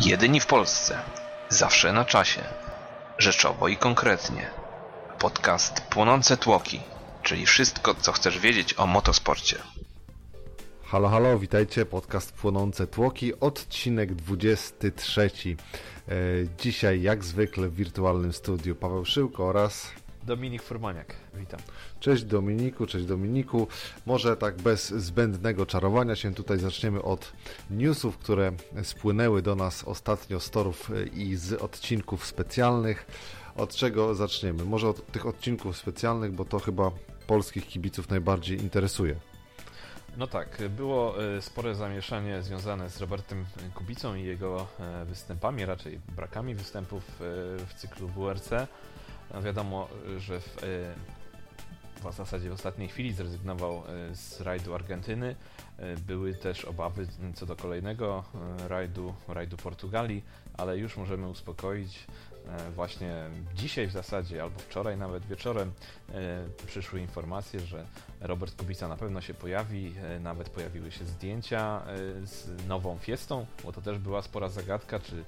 Jedyni w Polsce. Zawsze na czasie. Rzeczowo i konkretnie. Podcast Płonące Tłoki, czyli wszystko, co chcesz wiedzieć o motosporcie. Halo, halo, witajcie, podcast Płonące Tłoki, odcinek 23. E, dzisiaj, jak zwykle, w wirtualnym studiu Paweł Szyłko oraz Dominik Furmaniak, witam. Cześć Dominiku, cześć Dominiku. Może tak bez zbędnego czarowania się tutaj zaczniemy od newsów, które spłynęły do nas ostatnio z torów i z odcinków specjalnych. Od czego zaczniemy? Może od tych odcinków specjalnych, bo to chyba polskich kibiców najbardziej interesuje. No tak, było e, spore zamieszanie związane z Robertem Kubicą i jego e, występami, raczej brakami występów e, w cyklu WRC. No wiadomo, że w, w zasadzie w ostatniej chwili zrezygnował z rajdu Argentyny. Były też obawy co do kolejnego rajdu, rajdu Portugalii, ale już możemy uspokoić. Właśnie dzisiaj w zasadzie, albo wczoraj nawet wieczorem przyszły informacje, że Robert Kubica na pewno się pojawi, nawet pojawiły się zdjęcia z nową Fiestą, bo to też była spora zagadka, czy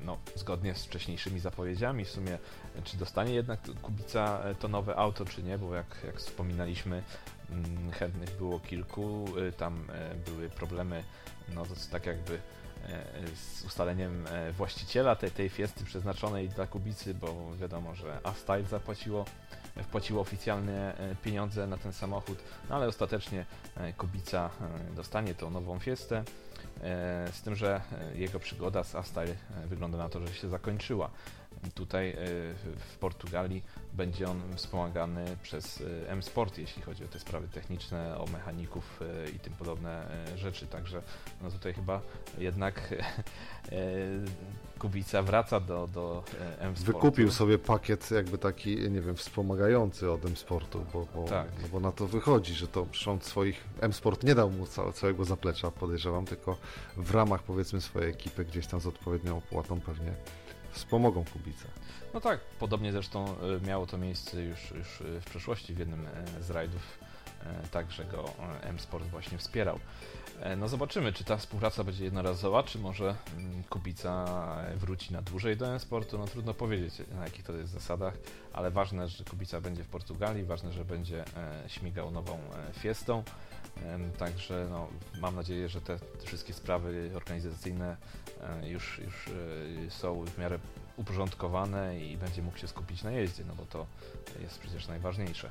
no, zgodnie z wcześniejszymi zapowiedziami w sumie, czy dostanie jednak Kubica to nowe auto, czy nie, bo jak, jak wspominaliśmy, chętnych było kilku, tam były problemy, no to tak jakby z ustaleniem właściciela tej, tej fiesty przeznaczonej dla Kubicy, bo wiadomo, że A-Style zapłaciło wpłaciło oficjalne pieniądze na ten samochód, no ale ostatecznie Kubica dostanie tą nową fiestę. Z tym, że jego przygoda z A-Style wygląda na to, że się zakończyła. Tutaj w Portugalii będzie on wspomagany przez M-Sport, jeśli chodzi o te sprawy techniczne, o mechaników i tym podobne rzeczy. Także no tutaj chyba jednak Kubica wraca do, do M-Sportu. Wykupił sobie pakiet jakby taki, nie wiem, wspomagający od M-Sportu, bo, bo, Tak. no bo na to wychodzi, że to on swoich M-Sport nie dał mu całe, całego zaplecza, podejrzewam, tylko w ramach powiedzmy swojej ekipy gdzieś tam z odpowiednią opłatą pewnie wspomogą Kubicę. No tak, podobnie zresztą e, miało to miejsce już, już w przeszłości w jednym e, z rajdów, e, także go M-Sport właśnie wspierał. No zobaczymy, czy ta współpraca będzie jednorazowa, czy może mm, Kubica wróci na dłużej do M-Sportu. No trudno powiedzieć, na jakich to jest zasadach, ale ważne, że Kubica będzie w Portugalii, ważne, że będzie śmigał nową Fiestą. Także no, mam nadzieję, że te wszystkie sprawy organizacyjne już, już są w miarę uporządkowane i będzie mógł się skupić na jeździe, no bo to jest przecież najważniejsze.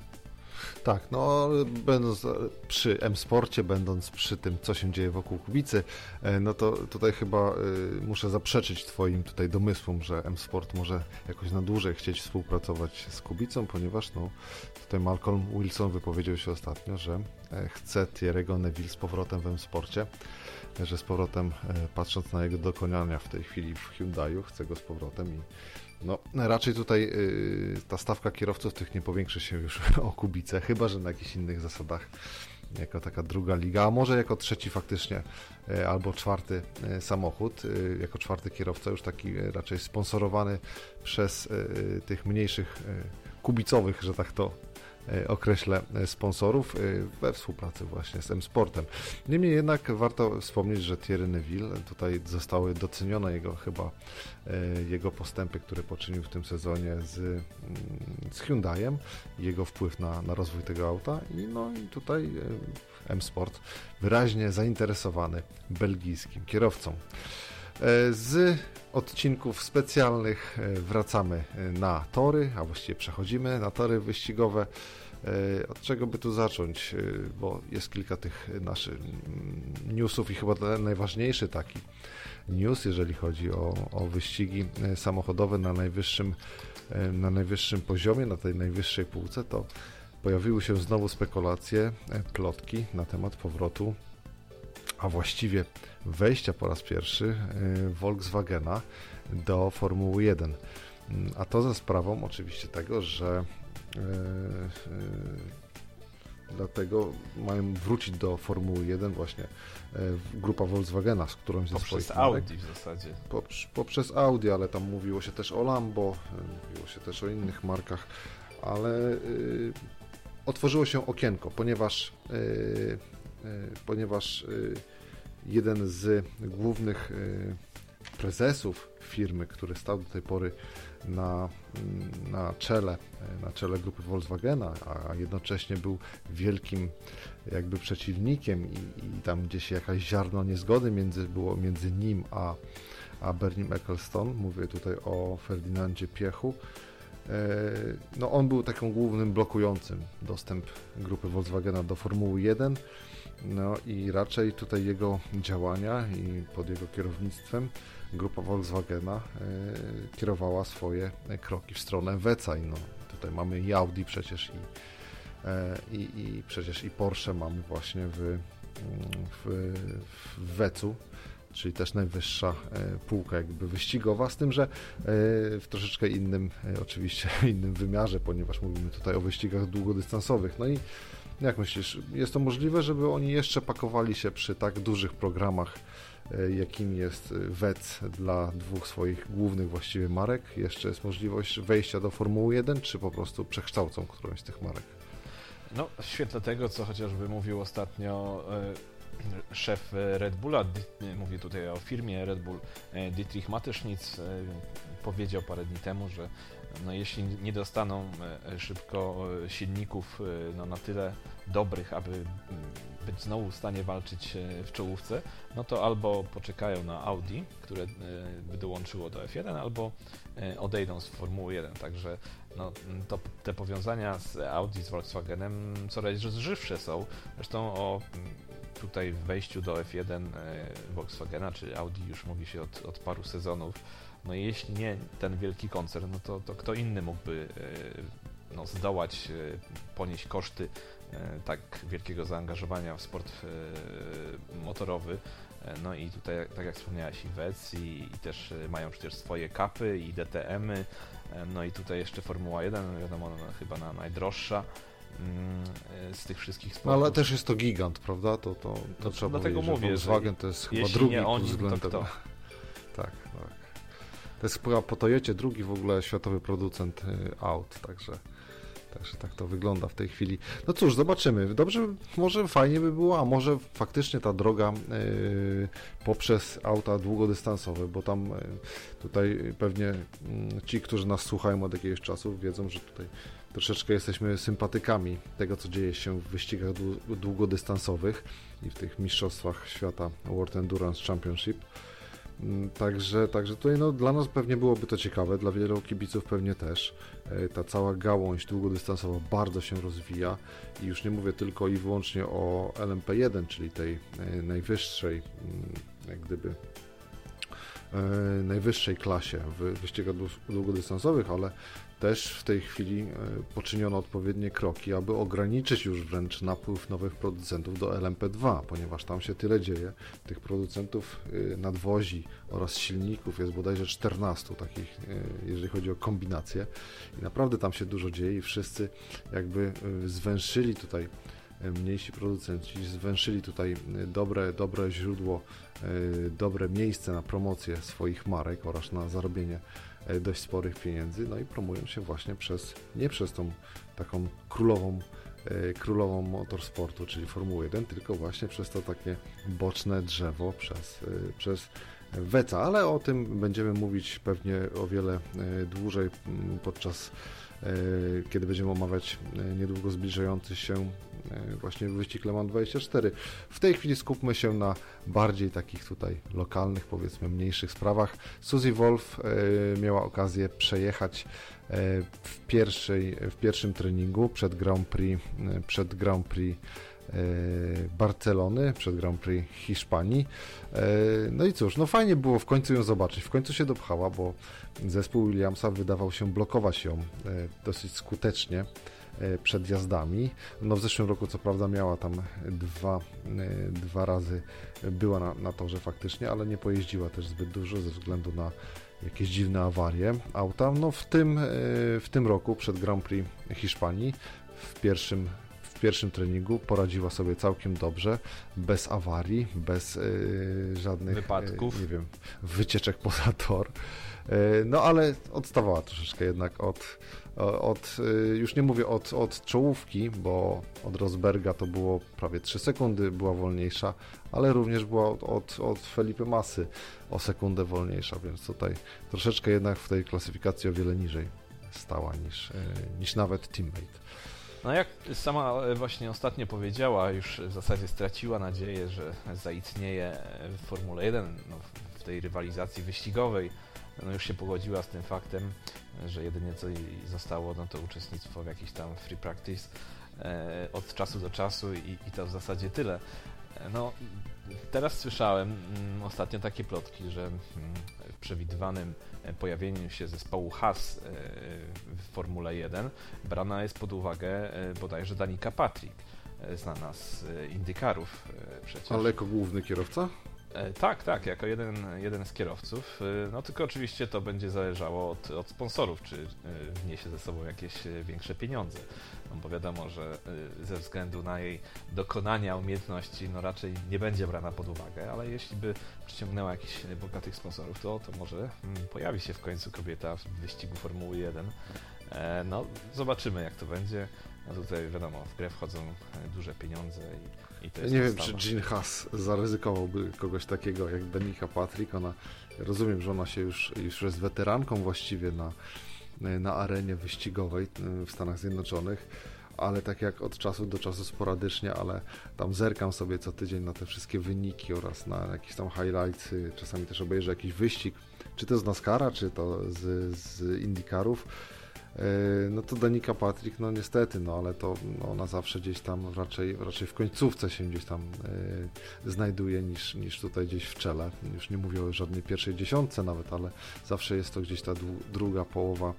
Tak, no będąc przy M-Sporcie, będąc przy tym, co się dzieje wokół Kubicy, no to tutaj chyba y, muszę zaprzeczyć Twoim tutaj domysłom, że M-Sport może jakoś na dłużej chcieć współpracować z Kubicą, ponieważ no, tutaj Malcolm Wilson wypowiedział się ostatnio, że e, chce Thierry'ego Neville z powrotem w M-Sporcie, że z powrotem, e, patrząc na jego dokonania w tej chwili w Hyundaiu, chce go z powrotem i no, raczej tutaj y, ta stawka kierowców tych nie powiększy się już o Kubicę, chyba że na jakichś innych zasadach, jako taka druga liga, a może jako trzeci faktycznie y, albo czwarty y, samochód, y, jako czwarty kierowca, już taki y, raczej sponsorowany przez y, tych mniejszych kubicowych, że tak to określę sponsorów we współpracy właśnie z M-Sportem. Niemniej jednak warto wspomnieć, że Thierry Neville tutaj zostały docenione jego chyba jego postępy, które poczynił w tym sezonie z, mm, z Hyundaiem, jego wpływ na, na rozwój tego auta i no i tutaj M-Sport wyraźnie zainteresowany belgijskim kierowcą. Z odcinków specjalnych wracamy na tory, a właściwie przechodzimy na tory wyścigowe. Od czego by tu zacząć? Bo jest kilka tych naszych newsów i chyba najważniejszy taki news, jeżeli chodzi o, o wyścigi samochodowe na najwyższym, na najwyższym poziomie, na tej najwyższej półce, to pojawiły się znowu spekulacje, plotki na temat powrotu, a właściwie wejścia po raz pierwszy Volkswagena do Formuły 1. A to za sprawą oczywiście tego, że dlatego mają wrócić do Formuły 1 właśnie grupa Volkswagena, z którąś ze Poprzez Audi marek. w zasadzie. Poprz- poprzez Audi, ale tam mówiło się też o Lambo, mówiło się też o innych markach, ale y, otworzyło się okienko, ponieważ, y, y, ponieważ y, jeden z głównych y, prezesów firmy, który stał do tej pory na, na czele, na czele grupy Volkswagena, a jednocześnie był wielkim jakby przeciwnikiem i, i tam gdzieś jakaś ziarno niezgody między, było między nim a, a Bernim Ecclestone. Mówię tutaj o Ferdynandzie Piechu. E, no on był takim głównym blokującym dostęp grupy Volkswagena do Formuły 1. No i raczej tutaj jego działania i pod jego kierownictwem grupa Volkswagena e, kierowała swoje kroki w stronę Weca i no tutaj mamy i Audi przecież i, e, i, i przecież i Porsche mamy właśnie w, w, w Wecu czyli też najwyższa e, półka jakby wyścigowa, z tym, że w troszeczkę innym, oczywiście innym wymiarze, ponieważ mówimy tutaj o wyścigach długodystansowych. No i jak myślisz, jest to możliwe, żeby oni jeszcze pakowali się przy tak dużych programach E, jakim jest WEC dla dwóch swoich głównych właściwie marek. Jeszcze jest możliwość wejścia do Formuły 1, czy po prostu przekształcą którąś z tych marek? No, w świetle tego, co chociażby mówił ostatnio e, szef Red Bulla, mówię tutaj o firmie Red Bull, e, Dietrich Mateschnitz, powiedział parę dni temu, że no, jeśli nie dostaną szybko silników no, na tyle dobrych, aby mm, być znowu w stanie walczyć e, w czołówce, no to albo poczekają na Audi, które e, by dołączyło do F1, albo e, odejdą z Formuły 1. Także no, to, te powiązania z Audi, z Volkswagenem coraz żywsze są. Zresztą o tutaj wejściu do F1 Volkswagena czy Audi już mówi się od, od paru sezonów. No jeśli nie ten wielki koncern, no to, to kto inny mógłby no, zdołać ponieść koszty E, tak wielkiego zaangażowania w sport e, motorowy. E, no i tutaj, tak jak wspomniałeś, i WEC, i, i też mają przecież swoje kapy i DTM-y. No i tutaj jeszcze Formuła 1, wiadomo, no, chyba na najdroższa z tych wszystkich sportów. No, ale też jest to gigant, prawda? To, to, to no, trzeba dlatego powiedzieć, mówię, Volkswagen to jest chyba drugi nie oni, względem... To kto? tak, tak. To jest chyba po Toyocie drugi w ogóle światowy producent aut, także Także tak to wygląda w tej chwili. No cóż, zobaczymy. Dobrze, może fajnie by było, a może faktycznie ta droga yy, poprzez auta długodystansowe, bo tam yy, tutaj pewnie yy, ci, którzy nas słuchają od jakiegoś czasu, wiedzą, że tutaj troszeczkę jesteśmy sympatykami tego, co dzieje się w wyścigach długodystansowych i w tych mistrzostwach świata World Endurance Championship. Mm, także, także tutaj no, dla nas pewnie byłoby to ciekawe, dla wielu kibiców pewnie też. E, ta cała gałąź długodystansowa bardzo się rozwija i już nie mówię tylko i wyłącznie o LMP1, czyli tej e, najwyższej, mm, jak gdyby e, najwyższej klasie w wyścigach długodystansowych, ale też w tej chwili e, poczyniono odpowiednie kroki, aby ograniczyć już wręcz napływ nowych producentów do LMP2, ponieważ tam się tyle dzieje. Tych producentów e, nadwozi oraz silników jest bodajże 14 takich, e, jeżeli chodzi o kombinacje. I naprawdę tam się dużo dzieje i wszyscy jakby zwęszyli tutaj mniejsi producenci zwęszyli tutaj dobre, dobre źródło, dobre miejsce na promocję swoich marek oraz na zarobienie dość sporych pieniędzy, no i promują się właśnie przez, nie przez tą taką królową, e, królową motorsportu, czyli Formuły 1, tylko właśnie przez to takie boczne drzewo, przez, e, przez Weca, ale o tym będziemy mówić pewnie o wiele dłużej podczas kiedy będziemy omawiać niedługo zbliżający się właśnie wyścig Le Mans 24. W tej chwili skupmy się na bardziej takich tutaj lokalnych, powiedzmy mniejszych sprawach. Suzy Wolf miała okazję przejechać w, pierwszej, w pierwszym treningu przed Grand Prix, przed Grand Prix Barcelony, przed Grand Prix Hiszpanii. No i cóż, no fajnie było w końcu ją zobaczyć. W końcu się dopchała, bo zespół Williamsa wydawał się blokować ją dosyć skutecznie E, przed jazdami. No w zeszłym roku co prawda miała tam dwa, e, dwa razy była na, na torze faktycznie, ale nie pojeździła też zbyt dużo ze względu na jakieś dziwne awarie auta. No w tym, e, w tym roku przed Grand Prix Hiszpanii w pierwszym, w pierwszym treningu poradziła sobie całkiem dobrze, bez awarii, bez yy, żadnych wypadków, nie wiem, wycieczek poza tor. No ale odstawała troszeczkę jednak od, od już nie mówię od, od czołówki, bo od Rosberga to było prawie 3 sekundy, była wolniejsza, ale również była od, od, od Felipe Masy o sekundę wolniejsza, więc tutaj troszeczkę jednak w tej klasyfikacji o wiele niżej stała niż, niż nawet teammate. No jak sama właśnie ostatnio powiedziała, już w zasadzie straciła nadzieję, że zaistnieje w Formule 1, no, w tej rywalizacji wyścigowej. No już się pogodziła z tym faktem, że jedynie co jej zostało, no to uczestnictwo w jakiś tam free practice e, od czasu do czasu i, i to w zasadzie tyle. No, teraz słyszałem mm, ostatnio takie plotki, że mm, w przewidywanym pojawieniu się zespołu Haas e, w Formule 1 brana jest pod uwagę e, bodajże Danika Patrick, e, znana z Indykarów przecież. Ale jako główny kierowca? Tak, tak, jako jeden, jeden z kierowców. No tylko oczywiście to będzie zależało od, od sponsorów, czy wniesie ze sobą jakieś większe pieniądze. No bo wiadomo, że ze względu na jej dokonania, umiejętności, no raczej nie będzie brana pod uwagę, ale jeśli by przyciągnęła jakichś bogatych sponsorów, to, to może mm, pojawi się w końcu kobieta w wyścigu Formuły 1. No, zobaczymy jak to będzie. No tutaj wiadomo, w grę wchodzą duże pieniądze i nie wiem, czy Jean Haas zaryzykowałby kogoś takiego jak Danica Patrick. Ona, rozumiem, że ona się już, już jest weteranką właściwie na, na arenie wyścigowej w Stanach Zjednoczonych, ale tak jak od czasu do czasu sporadycznie, ale tam zerkam sobie co tydzień na te wszystkie wyniki oraz na jakieś tam highlights, czasami też obejrzę jakiś wyścig, czy to z NASCARa, czy to z, z IndyCarów no to Danika Patrick, no niestety, no ale to no, ona zawsze gdzieś tam raczej, raczej w końcówce się gdzieś tam y, znajduje niż, niż tutaj gdzieś w czele. Już nie mówię o żadnej pierwszej dziesiątce nawet, ale zawsze jest to gdzieś ta druga połowa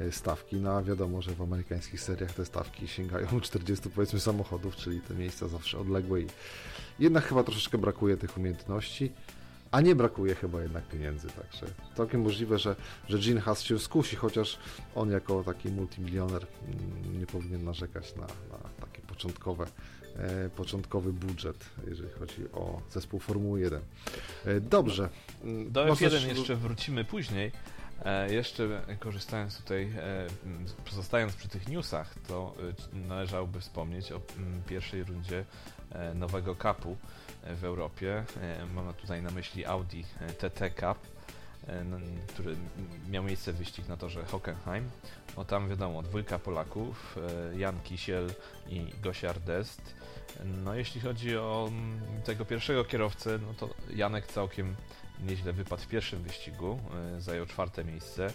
y, stawki. No a wiadomo, że w amerykańskich seriach te stawki sięgają 40 powiedzmy samochodów, czyli te miejsca zawsze odległe i jednak chyba troszeczkę brakuje tych umiejętności. A nie brakuje chyba jednak pieniędzy, także całkiem możliwe, że, że Gene Haas się skusi, chociaż on jako taki multimilioner mm, nie powinien narzekać na, na taki początkowe, e, początkowy budżet, jeżeli chodzi o zespół Formuły 1. E, dobrze. Mm, Do F1 jeszcze wrócimy później. E, jeszcze korzystając tutaj, e, pozostając przy tych newsach, to e, należałoby wspomnieć o m, pierwszej rundzie e, nowego kapu w Europie. E, mam tutaj na myśli Audi e, TT Cup, e, który miał miejsce wyścig na torze Hockenheim. No tam wiadomo, dwójka Polaków, Jan Kisiel i Gosiar Dest. No jeśli chodzi o tego pierwszego kierowcę, no to Janek całkiem nieźle wypadł w pierwszym wyścigu, zajął czwarte miejsce.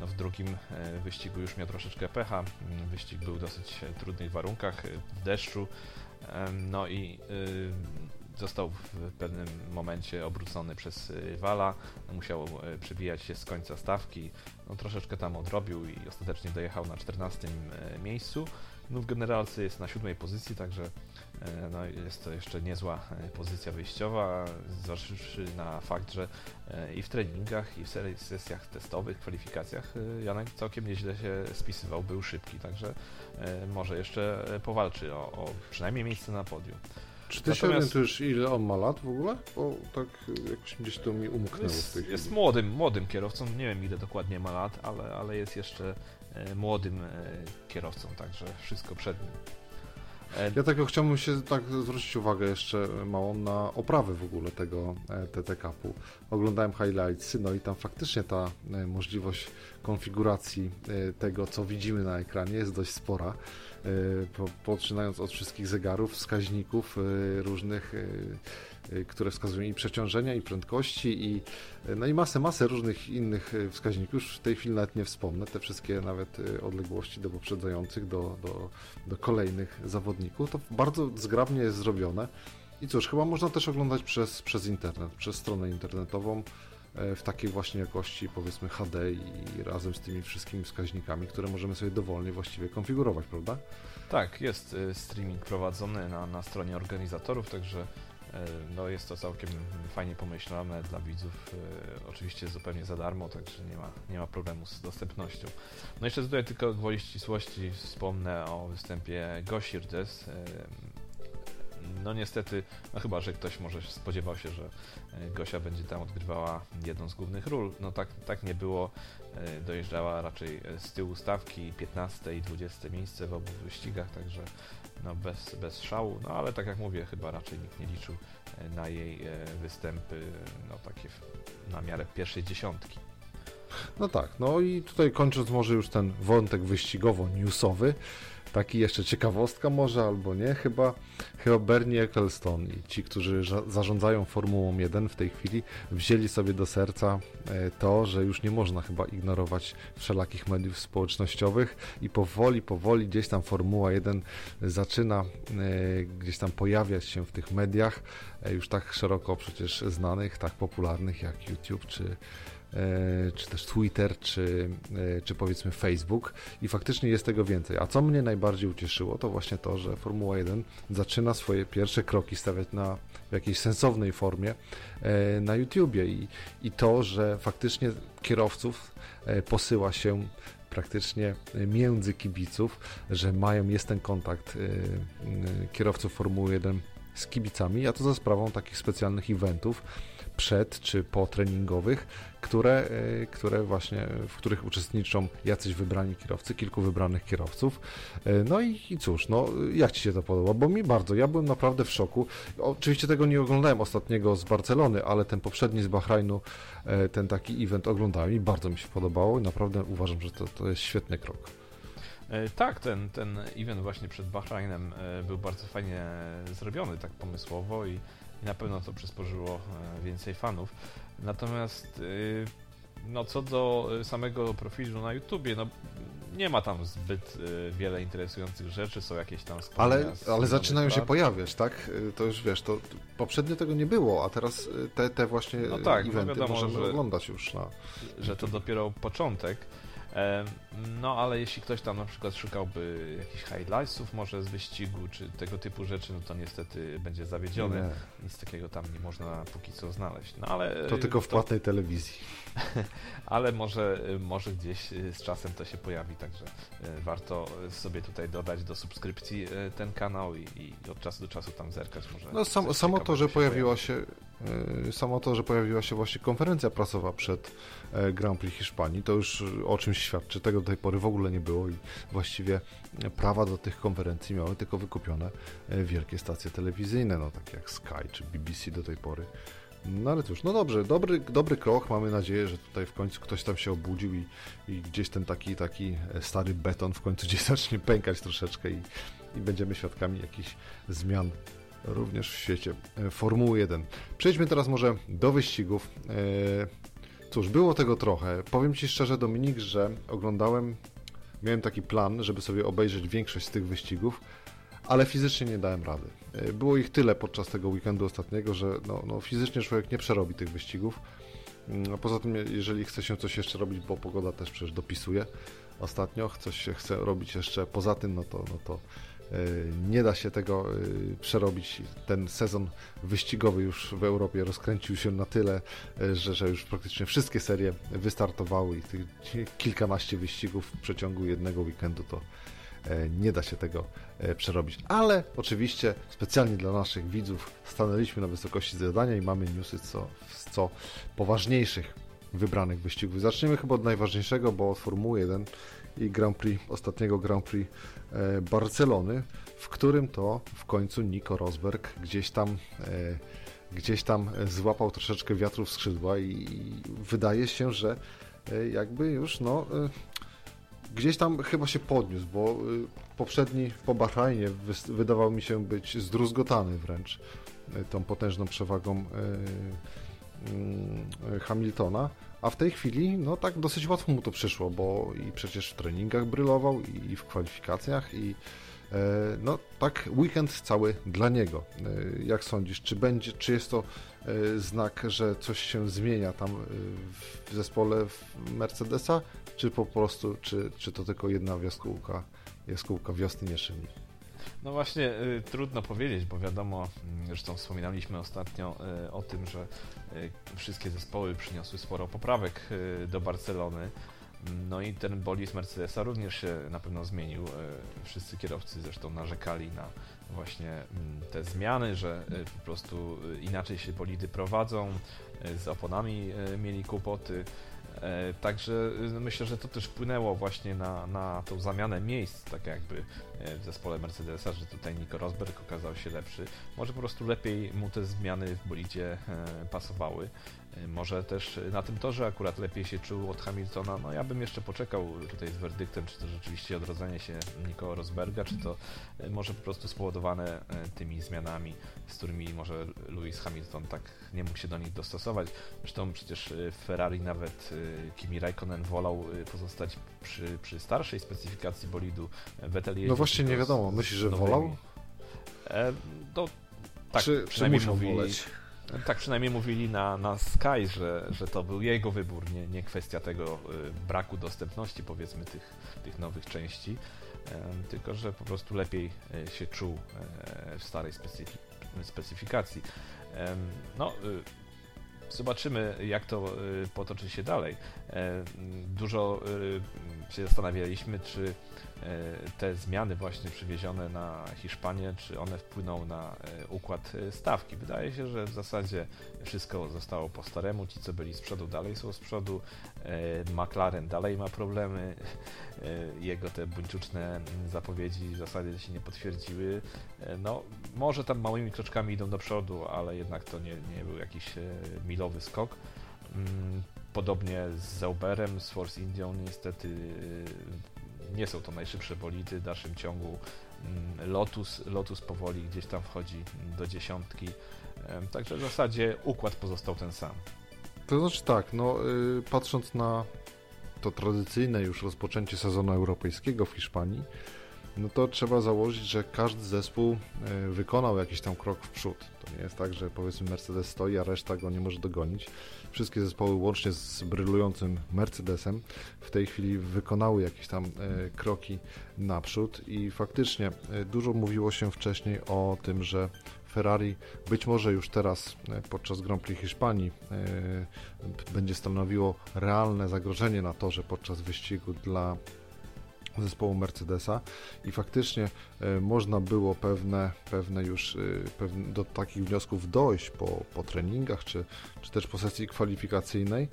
No w drugim wyścigu już miał troszeczkę pecha. Wyścig był w dosyć trudnych warunkach, w deszczu. No i został w pewnym momencie obrócony przez Wala, musiał e, przebijać się z końca stawki, no, troszeczkę tam odrobił i ostatecznie dojechał na 14 e, miejscu. No, w generalce jest na siódmej pozycji, także no, jest to jeszcze niezła pozycja wyjściowa, zważywszy na fakt, że i w treningach, i w sesjach testowych, kwalifikacjach Janek całkiem nieźle się spisywał, był szybki, także może jeszcze powalczy o, o przynajmniej miejsce na podium. Czy ty Natomiast... się orientujesz, ile on ma lat w ogóle? Bo tak jakoś gdzieś to mi umknęło jest, w tej Jest młodym, młodym kierowcą, nie wiem ile dokładnie ma lat, ale, ale jest jeszcze e, młodym e, kierowcą, także wszystko przed nim. E, ja tego chciałbym się tak zwrócić uwagę jeszcze małą na oprawę w ogóle tego TT Cupu. Oglądałem highlights, no i tam faktycznie ta możliwość konfiguracji tego, co widzimy na ekranie jest dość spora. E, poczynając od wszystkich zegarów, wskaźników e, różnych, e, które wskazują i przeciążenia, i prędkości, i, no i masę, masę różnych innych wskaźników. Już w tej chwili nawet nie wspomnę, te wszystkie nawet odległości do poprzedzających, do, do, do kolejnych zawodników. To bardzo zgrabnie jest zrobione. I cóż, chyba można też oglądać przez, przez internet, przez stronę internetową. W takiej właśnie jakości powiedzmy HD i razem z tymi wszystkimi wskaźnikami, które możemy sobie dowolnie właściwie konfigurować, prawda? Tak, jest streaming prowadzony na, na stronie organizatorów, także no jest to całkiem fajnie pomyślane dla widzów. Oczywiście zupełnie za darmo, także nie ma, nie ma problemu z dostępnością. No jeszcze tutaj tylko gwoli ścisłości wspomnę o występie Gosirdes. No niestety, no chyba, że ktoś może spodziewał się, że e, Gosia będzie tam odgrywała jedną z głównych ról. No tak, tak nie było. E, dojeżdżała raczej e, z tyłu stawki 15 i 20 miejsce w obu wyścigach, także no bez, bez szału. No ale tak jak mówię, chyba raczej nikt nie liczył na jej występy, no takie na miarę pierwszej dziesiątki. No tak, no i tutaj kończąc może już ten wątek wyścigowo-newsowy, taki jeszcze ciekawostka może albo nie, chyba, chyba Bernie Ecclestone i ci, którzy zarządzają Formułą 1 w tej chwili wzięli sobie do serca e, to, że już nie można chyba ignorować wszelakich mediów społecznościowych i powoli, powoli gdzieś tam Formuła 1 zaczyna e, gdzieś tam pojawiać się w tych mediach e, już tak szeroko przecież znanych, tak popularnych jak YouTube czy czy też Twitter, czy, e, czy powiedzmy Facebook i faktycznie jest tego więcej. A co mnie najbardziej ucieszyło, to właśnie to, że Formuła 1 zaczyna swoje pierwsze kroki stawiać na w jakiejś sensownej formie e, na YouTubie i, i to, że faktycznie kierowców posyła się praktycznie między kibiców, że mają, jest ten kontakt kierowców Formuły 1 z kibicami, a to za sprawą takich specjalnych eventów, przed czy po treningowych, które, e, które właśnie, w których uczestniczą jacyś wybrani kierowcy, kilku wybranych kierowców. E, no i, i cóż, no jak Ci się to podoba? Bo mi bardzo, ja byłem naprawdę w szoku. Oczywiście tego nie oglądałem ostatniego z Barcelony, ale ten poprzedni z Bahrajnu, e, ten taki event oglądałem i bardzo mi się podobało i naprawdę uważam, że to, to jest świetny krok. Tak, ten, ten event właśnie przed Bahrajnem był bardzo fajnie zrobiony, tak pomysłowo i i na pewno to przysporzyło e, więcej fanów. Natomiast no co do samego profilu na YouTubie, no nie ma tam zbyt wiele interesujących rzeczy, są jakieś tam Ale, ale zaczynają się pojawiać, tak? To już wiesz, to poprzednio tego nie było, a teraz te, te właśnie no tak, no eventy no wiadomo, możemy że, oglądać już na... Że to dopiero początek. No, ale jeśli ktoś tam na przykład szukałby jakichś highlightsów może z wyścigu, czy tego typu rzeczy, no to niestety będzie zawiedziony. Nie. Nic takiego tam nie można póki co znaleźć. No, ale to tylko w płatnej to... telewizji. ale może, może gdzieś z czasem to się pojawi, także e, warto sobie tutaj dodać do subskrypcji e, ten kanał i, i od czasu do czasu tam zerkać. Może no, sam, samo to, że się e, samo to, że pojawiła się właśnie konferencja prasowa przed Grand Prix Hiszpanii, to już o czymś świadczy. Tego do tej pory w ogóle nie było i właściwie prawa do tych konferencji miały tylko wykupione wielkie stacje telewizyjne, no takie jak Sky czy BBC do tej pory. No ale cóż, no dobrze, dobry, dobry krok. Mamy nadzieję, że tutaj w końcu ktoś tam się obudził i, i gdzieś ten taki, taki stary beton w końcu gdzieś zacznie pękać troszeczkę i, i będziemy świadkami jakichś zmian również w świecie e, Formuły 1. Przejdźmy teraz może do wyścigów. E, cóż, było tego trochę. Powiem Ci szczerze, Dominik, że oglądałem, miałem taki plan, żeby sobie obejrzeć większość z tych wyścigów, ale fizycznie nie dałem rady. E, było ich tyle podczas tego weekendu ostatniego, że no, no fizycznie człowiek nie przerobi tych wyścigów. Mm, a poza tym, jeżeli chce się coś jeszcze robić, bo pogoda też przecież dopisuje ostatnio, coś się chce robić jeszcze poza tym, no to, no to nie da się tego e, przerobić. Ten sezon wyścigowy już w Europie rozkręcił się na tyle, że, że już praktycznie wszystkie serie wystartowały i tych kilkanaście wyścigów w przeciągu jednego weekendu to E, nie da się tego e, przerobić. Ale oczywiście specjalnie dla naszych widzów stanęliśmy na wysokości zadania i mamy newsy co, co poważniejszych wybranych wyścigów. Zaczniemy chyba od najważniejszego, bo od Formuły 1 i Grand Prix, ostatniego Grand Prix e, Barcelony, w którym to w końcu Nico Rosberg gdzieś tam gdzieś tam złapał troszeczkę wiatru w skrzydła i wydaje się, że jakby już no gdzieś tam chyba się podniósł, bo poprzedni po Bahrajnie wydawał mi się być zdruzgotany wręcz tą potężną przewagą y, Hamiltona, a w tej chwili no tak dosyć łatwo mu to przyszło, bo i przecież w treningach brylował i w kwalifikacjach i E, no tak, weekend cały dla niego. E, jak sądzisz, czy będzie, czy jest to e, znak, że coś się zmienia tam w zespole Mercedesa, czy po prostu, czy, czy to tylko jedna jaskółka, jaskółka wiosny nie? No właśnie, y, trudno powiedzieć, bo wiadomo, y, zresztą wspominaliśmy ostatnio y, o tym, że wszystkie zespoły przyniosły sporo poprawek y, do Barcelony. No i ten bolid Mercedesa również się na pewno zmienił. Y, Wszyscy kierowcy zresztą narzekali na właśnie mm, te zmiany, że y, po prostu y, inaczej się bolidy prowadzą, y, z oponami y, mieli kłopoty. E, Także y, myślę, że to też wpłynęło właśnie na, na tą zamianę miejsc, tak jakby e, w zespole Mercedesa, że tutaj Nico Rosberg okazał się lepszy. Może po prostu lepiej mu te zmiany w bolidzie e, pasowały. Może też na tym torze akurat lepiej się czuł od Hamiltona. No ja bym jeszcze poczekał tutaj z werdyktem, czy to rzeczywiście odrodzenie się Nico Rosberga, czy to może po prostu spowodowane tymi zmianami, z którymi może Lewis Hamilton tak nie mógł się do nich dostosować. Zresztą przecież e, Ferrari nawet e, Kimi Raikkonen wolał e, pozostać przy, przy starszej specyfikacji bolidu. Vettel No właśnie nie wiadomo, myślisz, że nowymi. wolał? E, to tak, czy, czy przynajmniej musiał mówili, woleć? tak przynajmniej mówili na, na Sky, że, że to był jego wybór, nie, nie kwestia tego y, braku dostępności powiedzmy tych, tych nowych części, em, tylko że po prostu lepiej y, się czuł e, w starej specyfi specyfikacji. No, y, Zobaczymy, jak to y, potoczy się dalej. E, Dużo y, się zastanawialiśmy, czy e, te zmiany właśnie przywiezione na Hiszpanię, czy one wpłyną na e, układ stawki. Wydaje się, że w zasadzie wszystko zostało po staremu. Ci, co byli z przodu, dalej są z przodu. McLaren dalej ma problemy. Jego te buńczuczne zapowiedzi w zasadzie się nie potwierdziły. No, może tam małymi kroczkami idą do przodu, ale jednak to nie, nie był jakiś milowy skok. Podobnie z Zauberem, z Force Indią niestety e, nie są to najszybsze bolidy w dalszym ciągu. Mm, Lotus, Lotus powoli gdzieś tam wchodzi do dziesiątki. Także w zasadzie układ pozostał ten sam. To znaczy tak, no y, patrząc na to tradycyjne już rozpoczęcie sezonu europejskiego w Hiszpanii, no to trzeba założyć, że każdy zespół y, wykonał jakiś tam krok w przód. To nie jest tak, że powiedzmy Mercedes stoi, a reszta go nie może dogonić. Wszystkie zespoły, łącznie z brylującym Mercedesem, w tej chwili wykonały jakieś tam y, kroki naprzód i faktycznie y, dużo mówiło się wcześniej o tym, że Ferrari być może już teraz e, podczas Grand Prix Hiszpanii e, będzie stanowiło realne zagrożenie na torze podczas wyścigu dla zespołu Mercedesa i faktycznie e, można było pewne, pewne już e, pewne, do takich wniosków dojść po, po treningach czy, czy też po sesji kwalifikacyjnej,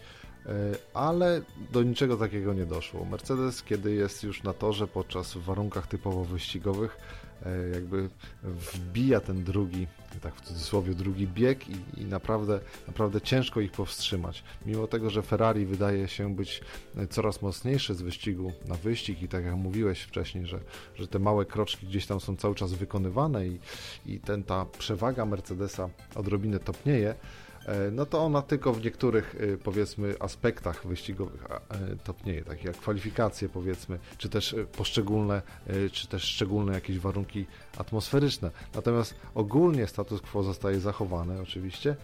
e, ale do niczego takiego nie doszło. Mercedes, kiedy jest już na torze podczas warunkach typowo wyścigowych, jakby wbija ten drugi, tak w cudzysłowie, drugi bieg i, i naprawdę, naprawdę ciężko ich powstrzymać. Mimo tego, że Ferrari wydaje się być e, coraz mocniejsze z wyścigu na wyścig i tak jak mówiłeś wcześniej, że, że te małe kroczki gdzieś tam są cały czas wykonywane i, i ten, ta przewaga Mercedesa odrobinę topnieje, e, no to ona tylko w niektórych e, powiedzmy aspektach wyścigowych e, topnieje, takie jak kwalifikacje powiedzmy, czy też e, poszczególne, e, czy też szczególne jakieś warunki atmosferyczne. Natomiast ogólnie status quo zostaje zachowany oczywiście,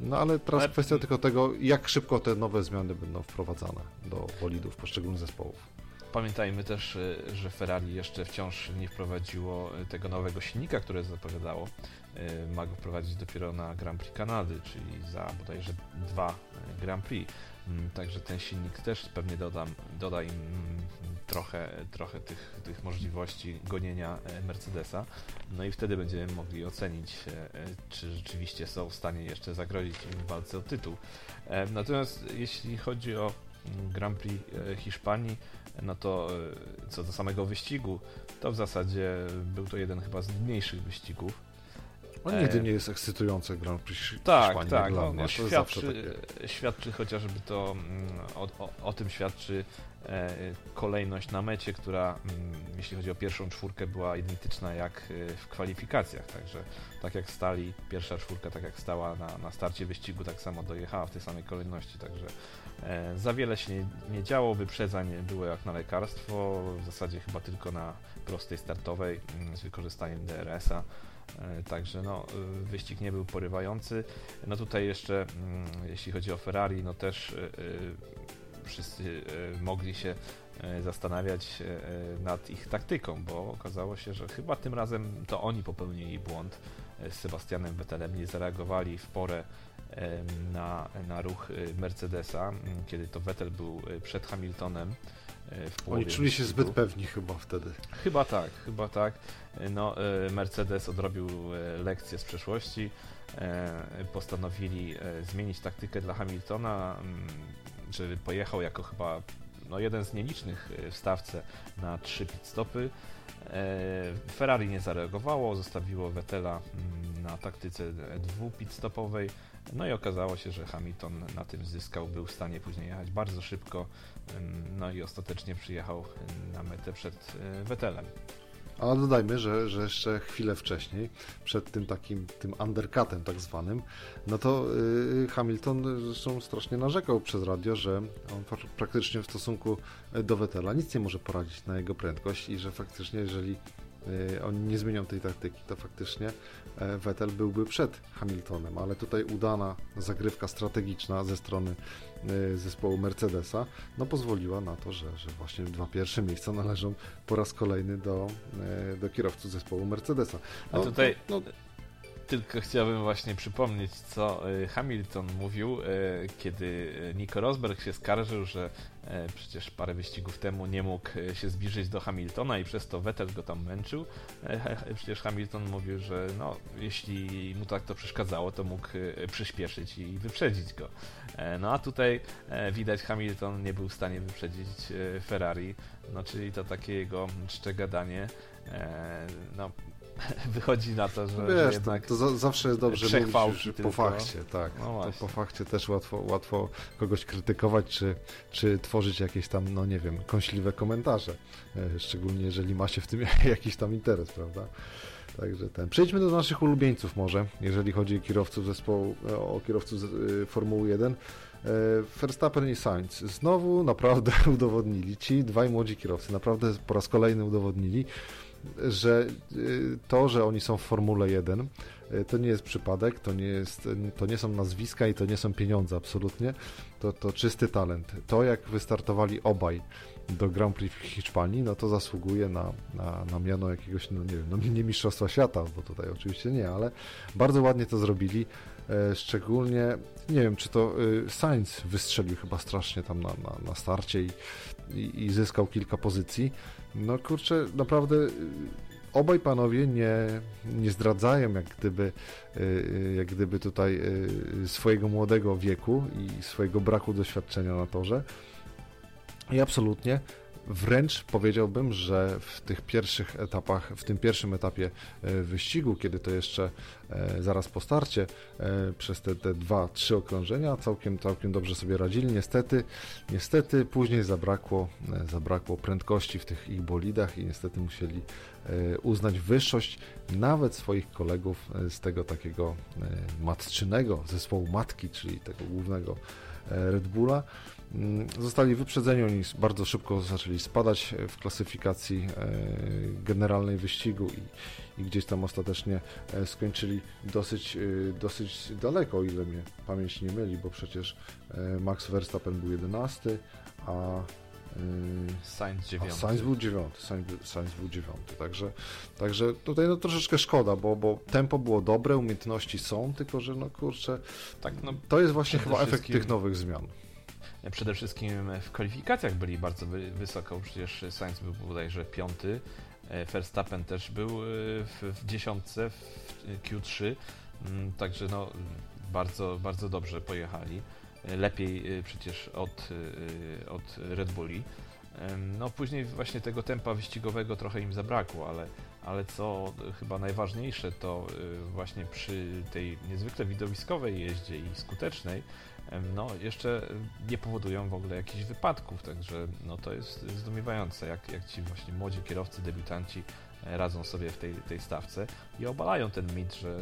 no ale teraz Ale- kwestia tylko tego, jak szybko te nowe zmiany będą wprowadzane do bolidów poszczególnych zespołów. Pamiętajmy też, y, że Ferrari jeszcze wciąż nie wprowadziło y, tego nowego silnika, które zapowiadało. Y, Ma go wprowadzić dopiero na Grand Prix Kanady, czyli za bodajże dwa Grand Prix. Mm, Także ten silnik też pewnie doda, doda im mm, trochę, trochę tych, tych możliwości gonienia e, Mercedesa. No i wtedy będziemy mogli ocenić, e, e, czy rzeczywiście są w stanie jeszcze zagrozić im w walce o tytuł. Natomiast jeśli chodzi o Grand Prix e, Hiszpanii, no to e, co do samego wyścigu, to w zasadzie był to jeden chyba z nudniejszych wyścigów. On E, nigdy nie jest ekscytujący Grand Prix Tak, Hiszpanii, tak. dla No, no, świadczy, takie... świadczy chociażby to, mm, o, o, o tym świadczy e, kolejność na mecie, która mm, jeśli chodzi o pierwszą czwórkę była identyczna jak e, w kwalifikacjach, także tak jak stali, pierwsza czwórka tak jak stała na, na starcie wyścigu, tak samo dojechała w tej samej kolejności, także e, za wiele się nie, nie działo, wyprzedzań było jak na lekarstwo, w zasadzie chyba tylko na prostej startowej mm, z wykorzystaniem DRS-a. E, Także no, y, wyścig nie był porywający. No tutaj jeszcze, mm, jeśli chodzi o Ferrari, no też wszyscy mogli się zastanawiać nad ich taktyką, bo okazało się, że chyba tym razem to oni popełnili błąd z Sebastianem Vettelem, nie zareagowali w porę na, na ruch Mercedesa, kiedy to Vettel był przed Hamiltonem połowie. Oni czuli się zbyt pewni chyba wtedy. Chyba tak, chyba tak. No, Mercedes odrobił lekcję z przeszłości. Postanowili zmienić taktykę dla Hamiltona, żeby pojechał jako chyba no, jeden z nielicznych w stawce na trzy pit stopy. Ferrari nie zareagowało, zostawiło Vettela na taktyce dwu pit stopowej. No i okazało się, że Hamilton na tym zyskał, był w stanie później jechać bardzo szybko, no i ostatecznie przyjechał na metę przed Vettelem. A dodajmy, że, że jeszcze chwilę wcześniej, przed tym takim tym undercutem tak zwanym, no to yy, Hamilton zresztą strasznie narzekał przez radio, że on praktycznie w stosunku do Vettela nic nie może poradzić na jego prędkość i że faktycznie jeżeli Y, oni nie zmienią tej taktyki, to faktycznie e, Vettel byłby przed Hamiltonem, ale tutaj udana zagrywka strategiczna ze strony y, zespołu Mercedesa no pozwoliła na to, że, że właśnie dwa pierwsze miejsca należą po raz kolejny do, e, do kierowców zespołu Mercedesa. No, A tutaj no, tylko chciałbym właśnie przypomnieć, co y, Hamilton mówił, y, kiedy Nico Rosberg się skarżył, że y, przecież parę wyścigów temu nie mógł się zbliżyć do Hamiltona i przez to Vettel go tam męczył. Przecież Hamilton mówił, że no, jeśli mu tak to przeszkadzało, to mógł przyspieszyć i wyprzedzić go. No a tutaj widać Hamilton nie był w stanie wyprzedzić Ferrari, no czyli to takie jego czcze gadanie. No, wychodzi na to, że, Wiesz, że jednak to, to zawsze jest dobrze mówić po fakcie, tak. No po fakcie też łatwo, łatwo kogoś krytykować, czy, czy tworzyć jakieś tam, no nie wiem, kąśliwe komentarze, e, szczególnie jeżeli ma się w tym jakiś tam interes, prawda? Także ten. Przejdźmy do naszych ulubieńców może, jeżeli chodzi o kierowców zespołu, e, o kierowców e, Formuły 1. Verstappen i Sainz znowu naprawdę udowodnili, ci dwaj młodzi kierowcy naprawdę po raz kolejny udowodnili, że y, to, że oni są w Formule 1, y, to nie jest przypadek, to nie, jest, to nie są nazwiska i to nie są pieniądze absolutnie, to, to czysty talent. To, jak wystartowali obaj do Grand Prix w Hiszpanii, no to zasługuje na, na, na miano jakiegoś, no nie wiem, no nie mistrzostwa świata, bo tutaj oczywiście nie, ale bardzo ładnie to zrobili, e, szczególnie, nie wiem, czy to e, Sainz wystrzelił chyba strasznie tam na, na, na starcie i, i, i zyskał kilka pozycji, no kurczę, naprawdę y, obaj panowie nie, nie zdradzają jak gdyby, y, y, jak gdyby tutaj swojego młodego wieku i swojego braku doświadczenia na torze. I absolutnie Wręcz powiedziałbym, że w tych pierwszych etapach, w tym pierwszym etapie e, wyścigu, kiedy to jeszcze e, zaraz po starcie, e, przez te, te dwa, trzy okrążenia całkiem, całkiem dobrze sobie radzili. Niestety, niestety później zabrakło, zabrakło prędkości w tych ich bolidach i niestety musieli uznać wyższość nawet swoich kolegów z tego takiego matczynego zespołu matki, czyli tego głównego Red Bulla. Mm, zostali wyprzedzeni, oni bardzo szybko zaczęli spadać w klasyfikacji e, generalnej wyścigu i, i gdzieś tam ostatecznie e, skończyli dosyć, e, dosyć daleko, o ile mnie pamięć nie myli, bo przecież Max Verstappen był 11, a Sainz 9. Sainz był 9, Sainz, był 9. Także, także tutaj no troszeczkę szkoda, bo, bo tempo było dobre, umiejętności są, tylko że no kurczę, tak, no, to jest właśnie chyba efekt tych nowych zmian. Przede wszystkim w kwalifikacjach byli bardzo wysoko, przecież Sainz był bodajże piąty, e, Verstappen też był e, w, w dziesiątce, w Q3, mm, także no bardzo, bardzo dobrze pojechali. E, lepiej przecież od, od Red Bulli. No później właśnie tego tempa wyścigowego trochę im zabrakło, ale, ale co chyba najważniejsze, to właśnie przy tej niezwykle widowiskowej jeździe i skutecznej, no jeszcze nie powodują w ogóle jakichś wypadków, także no to jest zdumiewające, jak, jak ci właśnie młodzi kierowcy, debiutanci e, radzą sobie w tej, tej stawce i obalają ten mit, że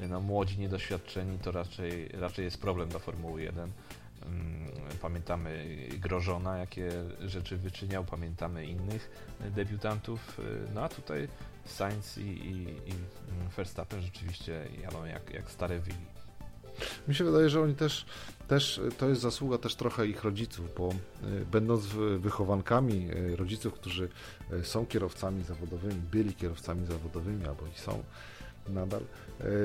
e, no, młodzi, niedoświadczeni to raczej, raczej jest problem dla Formuły 1. Mm, pamiętamy Grożona, jakie rzeczy wyczyniał, pamiętamy innych debiutantów, e, no a tutaj Sainz i, i, i Verstappen rzeczywiście jadą jak, jak stare wili. Mi się wydaje, że oni też, też to jest zasługa też trochę ich rodziców, bo będąc wychowankami rodziców, którzy są kierowcami zawodowymi, byli kierowcami zawodowymi albo i są, nadal,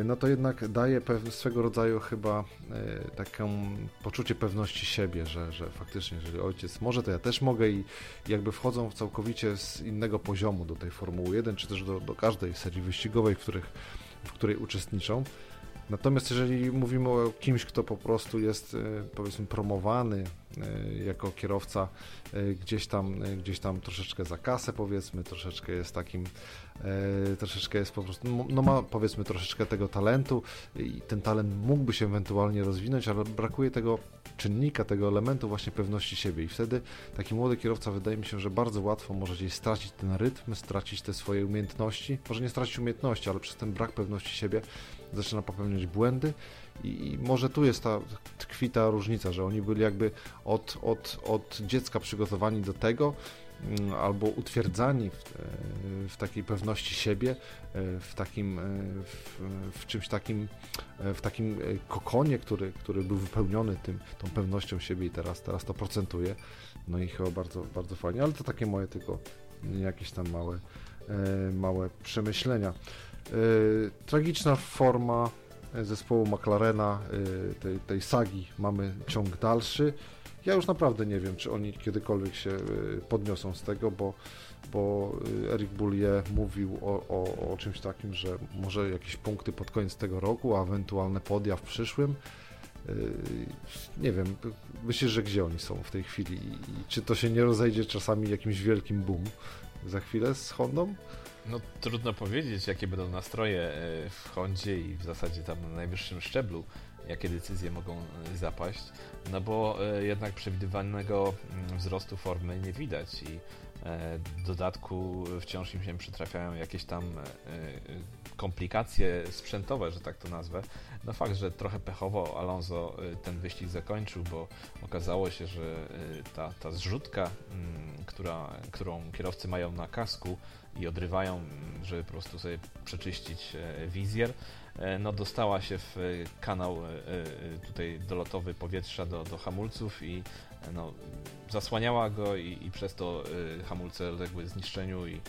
no to jednak daje swego rodzaju chyba e, taką poczucie pewności siebie, że, że faktycznie, jeżeli ojciec może, to ja też mogę i jakby wchodzą całkowicie z innego poziomu do tej Formuły 1, czy też do, do każdej serii wyścigowej, w, których, w której uczestniczą. Natomiast jeżeli mówimy o kimś, kto po prostu jest e, powiedzmy promowany jako kierowca gdzieś tam, gdzieś tam troszeczkę za kasę powiedzmy, troszeczkę jest takim E, troszeczkę jest po prostu, no, no ma powiedzmy troszeczkę tego talentu i ten talent mógłby się ewentualnie rozwinąć, ale brakuje tego czynnika, tego elementu właśnie pewności siebie. I wtedy taki młody kierowca wydaje mi się, że bardzo łatwo może gdzieś stracić ten rytm, stracić te swoje umiejętności, może nie stracić umiejętności, ale przez ten brak pewności siebie zaczyna popełniać błędy i, i może tu jest ta tkwi ta różnica, że oni byli jakby od, od, od dziecka przygotowani do tego, Mm, albo utwierdzani w, e, w, takiej pewności siebie, e, w takim, e, w, w, czymś takim, w takim kokonie, który, który był wypełniony tym, tą pewnością siebie i teraz, teraz to procentuje. No i chyba bardzo, bardzo fajnie, ale to takie moje tylko jakieś tam małe, małe przemyślenia. Tragiczna forma zespołu McLarena, tej, tej sagi mamy ciąg dalszy. Ja już naprawdę nie wiem, czy oni kiedykolwiek się y, podniosą z tego, bo, bo y, Eric Bullier mówił o, o, o czymś takim, że może jakieś punkty pod koniec tego roku, a ewentualne podia w przyszłym. Y, nie wiem, myślę, że gdzie oni są w tej chwili i czy to się nie rozejdzie czasami jakimś wielkim boom za chwilę z Hondą? No trudno powiedzieć, jakie będą nastroje w Hondzie i w zasadzie tam na najwyższym szczeblu jakie decyzje mogą e, zapaść, no bo e, jednak przewidywanego mm, wzrostu formy nie widać i e, w dodatku wciąż im się przytrafiają jakieś tam komplikacje sprzętowe, że tak to nazwę. No fakt, że trochę pechowo Alonso ten wyścig zakończył, bo okazało się, że ta, ta zrzutka, mm, która, którą kierowcy mają na kasku i odrywają, żeby po prostu sobie przeczyścić wizjer, E, no, dostała się w e, kanał e, tutaj dolotowy powietrza do, do hamulców i no, zasłaniała go i, i przez to hamulce uległy zniszczeniu i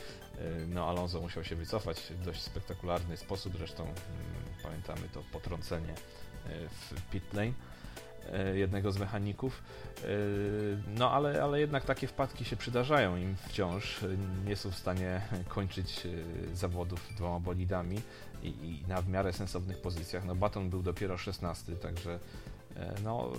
no, Alonso musiał się wycofać w dość spektakularny sposób, zresztą mm, pamiętamy to potrącenie w pit lane jednego z mechaników. No ale, ale jednak takie wpadki się przydarzają im wciąż. Nie są w stanie kończyć zawodów dwoma bolidami i, i na w miarę sensownych pozycjach. No Baton był dopiero 16, także e, no,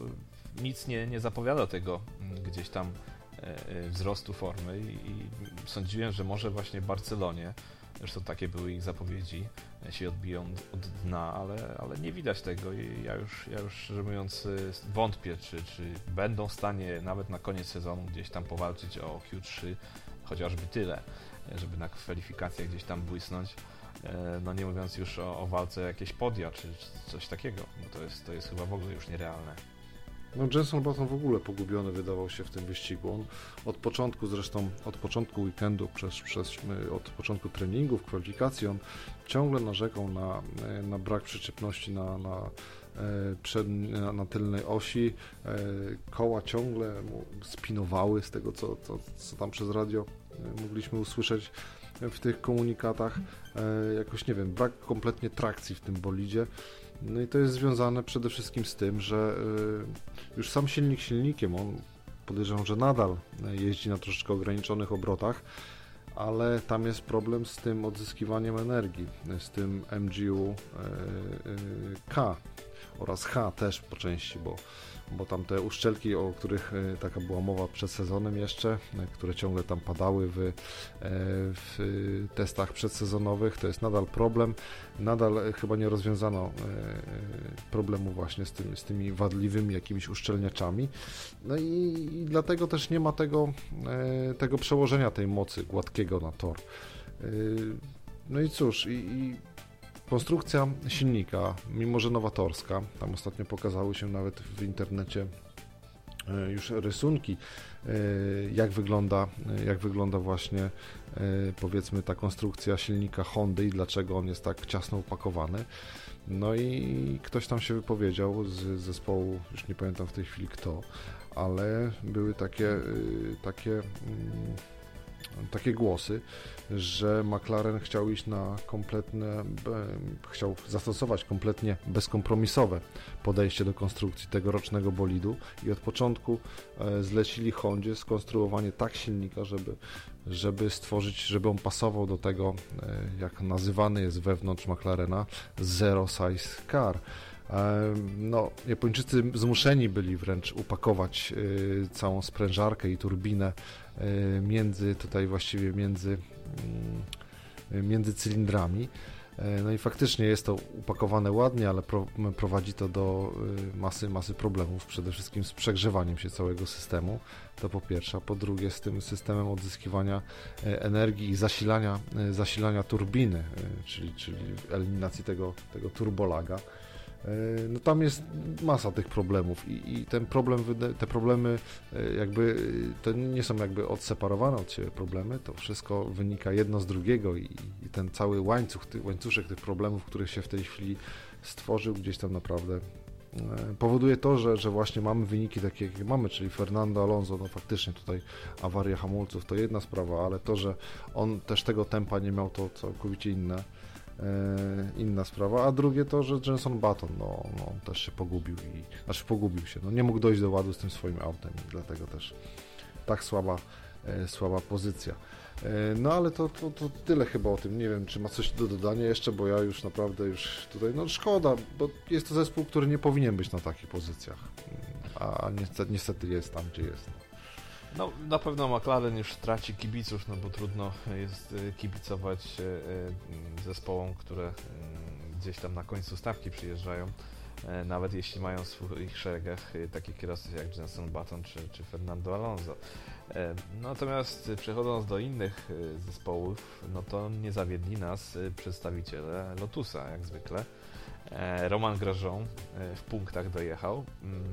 nic nie, nie zapowiada tego mm, gdzieś tam e, e, wzrostu formy i sądziłem, że może właśnie Barcelonie, zresztą takie były ich zapowiedzi, się odbiją od dna, ale, ale nie widać tego i ja już, ja już szczerze mówiąc wątpię, czy, czy będą w stanie nawet na koniec sezonu gdzieś tam powalczyć o Q3, chociażby tyle, żeby na kwalifikacjach gdzieś tam błysnąć. E, no nie mówiąc już o, o walce jakieś podia czy, czy coś takiego, bo to jest, to jest chyba w ogóle już nierealne. No Jenson Button w ogóle pogubiony wydawał się w tym wyścigu. On od początku zresztą, od początku weekendu, przez, przez, od początku treningów, kwalifikacji, on ciągle narzekał na, e, na brak przyczepności na, na, e, przed, na, na tylnej osi. Koła ciągle mu spinowały z tego, co, co, co tam przez radio mogliśmy usłyszeć w tych komunikatach. E, jakoś nie wiem, brak kompletnie trakcji w tym bolidzie. No i to jest związane przede wszystkim z tym, że e, już sam silnik silnikiem, on podejrzewam, że nadal jeździ na troszeczkę ograniczonych obrotach, ale tam jest problem z tym odzyskiwaniem energii, z tym MGU e, K oraz H też po części, bo bo tam te uszczelki, o których e, taka była mowa przed sezonem jeszcze, e, które ciągle tam padały w, e, w testach przedsezonowych, to jest nadal problem. Nadal chyba nie rozwiązano problemu właśnie z, tym, z tymi wadliwymi jakimiś uszczelniaczami. No i, i dlatego też nie ma tego, tego przełożenia tej mocy gładkiego na tor. No i cóż, i, i Konstrukcja silnika, mimo że nowatorska, tam ostatnio pokazały się nawet w internecie już rysunki, jak wygląda, jak wygląda właśnie powiedzmy ta konstrukcja silnika Hondy i dlaczego on jest tak ciasno upakowany. No i ktoś tam się wypowiedział z zespołu, już nie pamiętam w tej chwili kto, ale były takie, takie mm, takie głosy, że McLaren chciał iść na kompletne, chciał zastosować kompletnie bezkompromisowe podejście do konstrukcji tegorocznego bolidu i od początku e, zlecili Hondzie skonstruowanie tak silnika, żeby, żeby stworzyć, żeby on pasował do tego, e, jak nazywany jest wewnątrz McLarena Zero Size Car. E, no, Japończycy zmuszeni byli wręcz upakować całą sprężarkę i turbinę między tutaj właściwie między, mm, między cylindrami. E, no i faktycznie jest to upakowane ładnie, ale pro, prowadzi to do e, masy, masy problemów, przede wszystkim z przegrzewaniem się całego systemu, to po pierwsze, a po drugie z tym systemem odzyskiwania energii i zasilania, zasilania turbiny, czyli, czyli eliminacji tego, tego turbolaga. E, no tam jest masa tych problemów i, i, ten problem, te problemy e, jakby, to nie są jakby odseparowane od siebie problemy, to wszystko wynika jedno z drugiego i, i ten cały łańcuch, ty, łańcuszek tych problemów, który się w tej chwili stworzył gdzieś tam naprawdę e, powoduje to, że, że właśnie mamy wyniki takie, jakie mamy, czyli Fernando Alonso, no faktycznie tutaj awaria hamulców to jedna sprawa, ale to, że on też tego tempa nie miał, to całkowicie inne. E, inna sprawa, a drugie to, że Jenson Button no, no, też się pogubił i znaczy pogubił się, no, nie mógł dojść do ładu z tym swoim autem i dlatego też tak słaba, e, słaba pozycja. E, no ale to, to, to, tyle chyba o tym. Nie wiem, czy ma coś do dodania jeszcze, bo ja już naprawdę już tutaj, no szkoda, bo jest to zespół, który nie powinien być na takich pozycjach, a niestety, niestety jest tam, gdzie jest. No, na pewno McLaren już traci kibiców, no bo trudno jest e, kibicować e, e, zespołom, które mm, gdzieś tam na końcu stawki przyjeżdżają, nawet jeśli mają w swoich szeregach takich kierowców jak Jenson Button czy, czy Fernando Alonso. Natomiast przechodząc do innych zespołów, no to nie zawiedli nas przedstawiciele Lotusa, jak zwykle. Roman Grosjean w punktach dojechał, mm,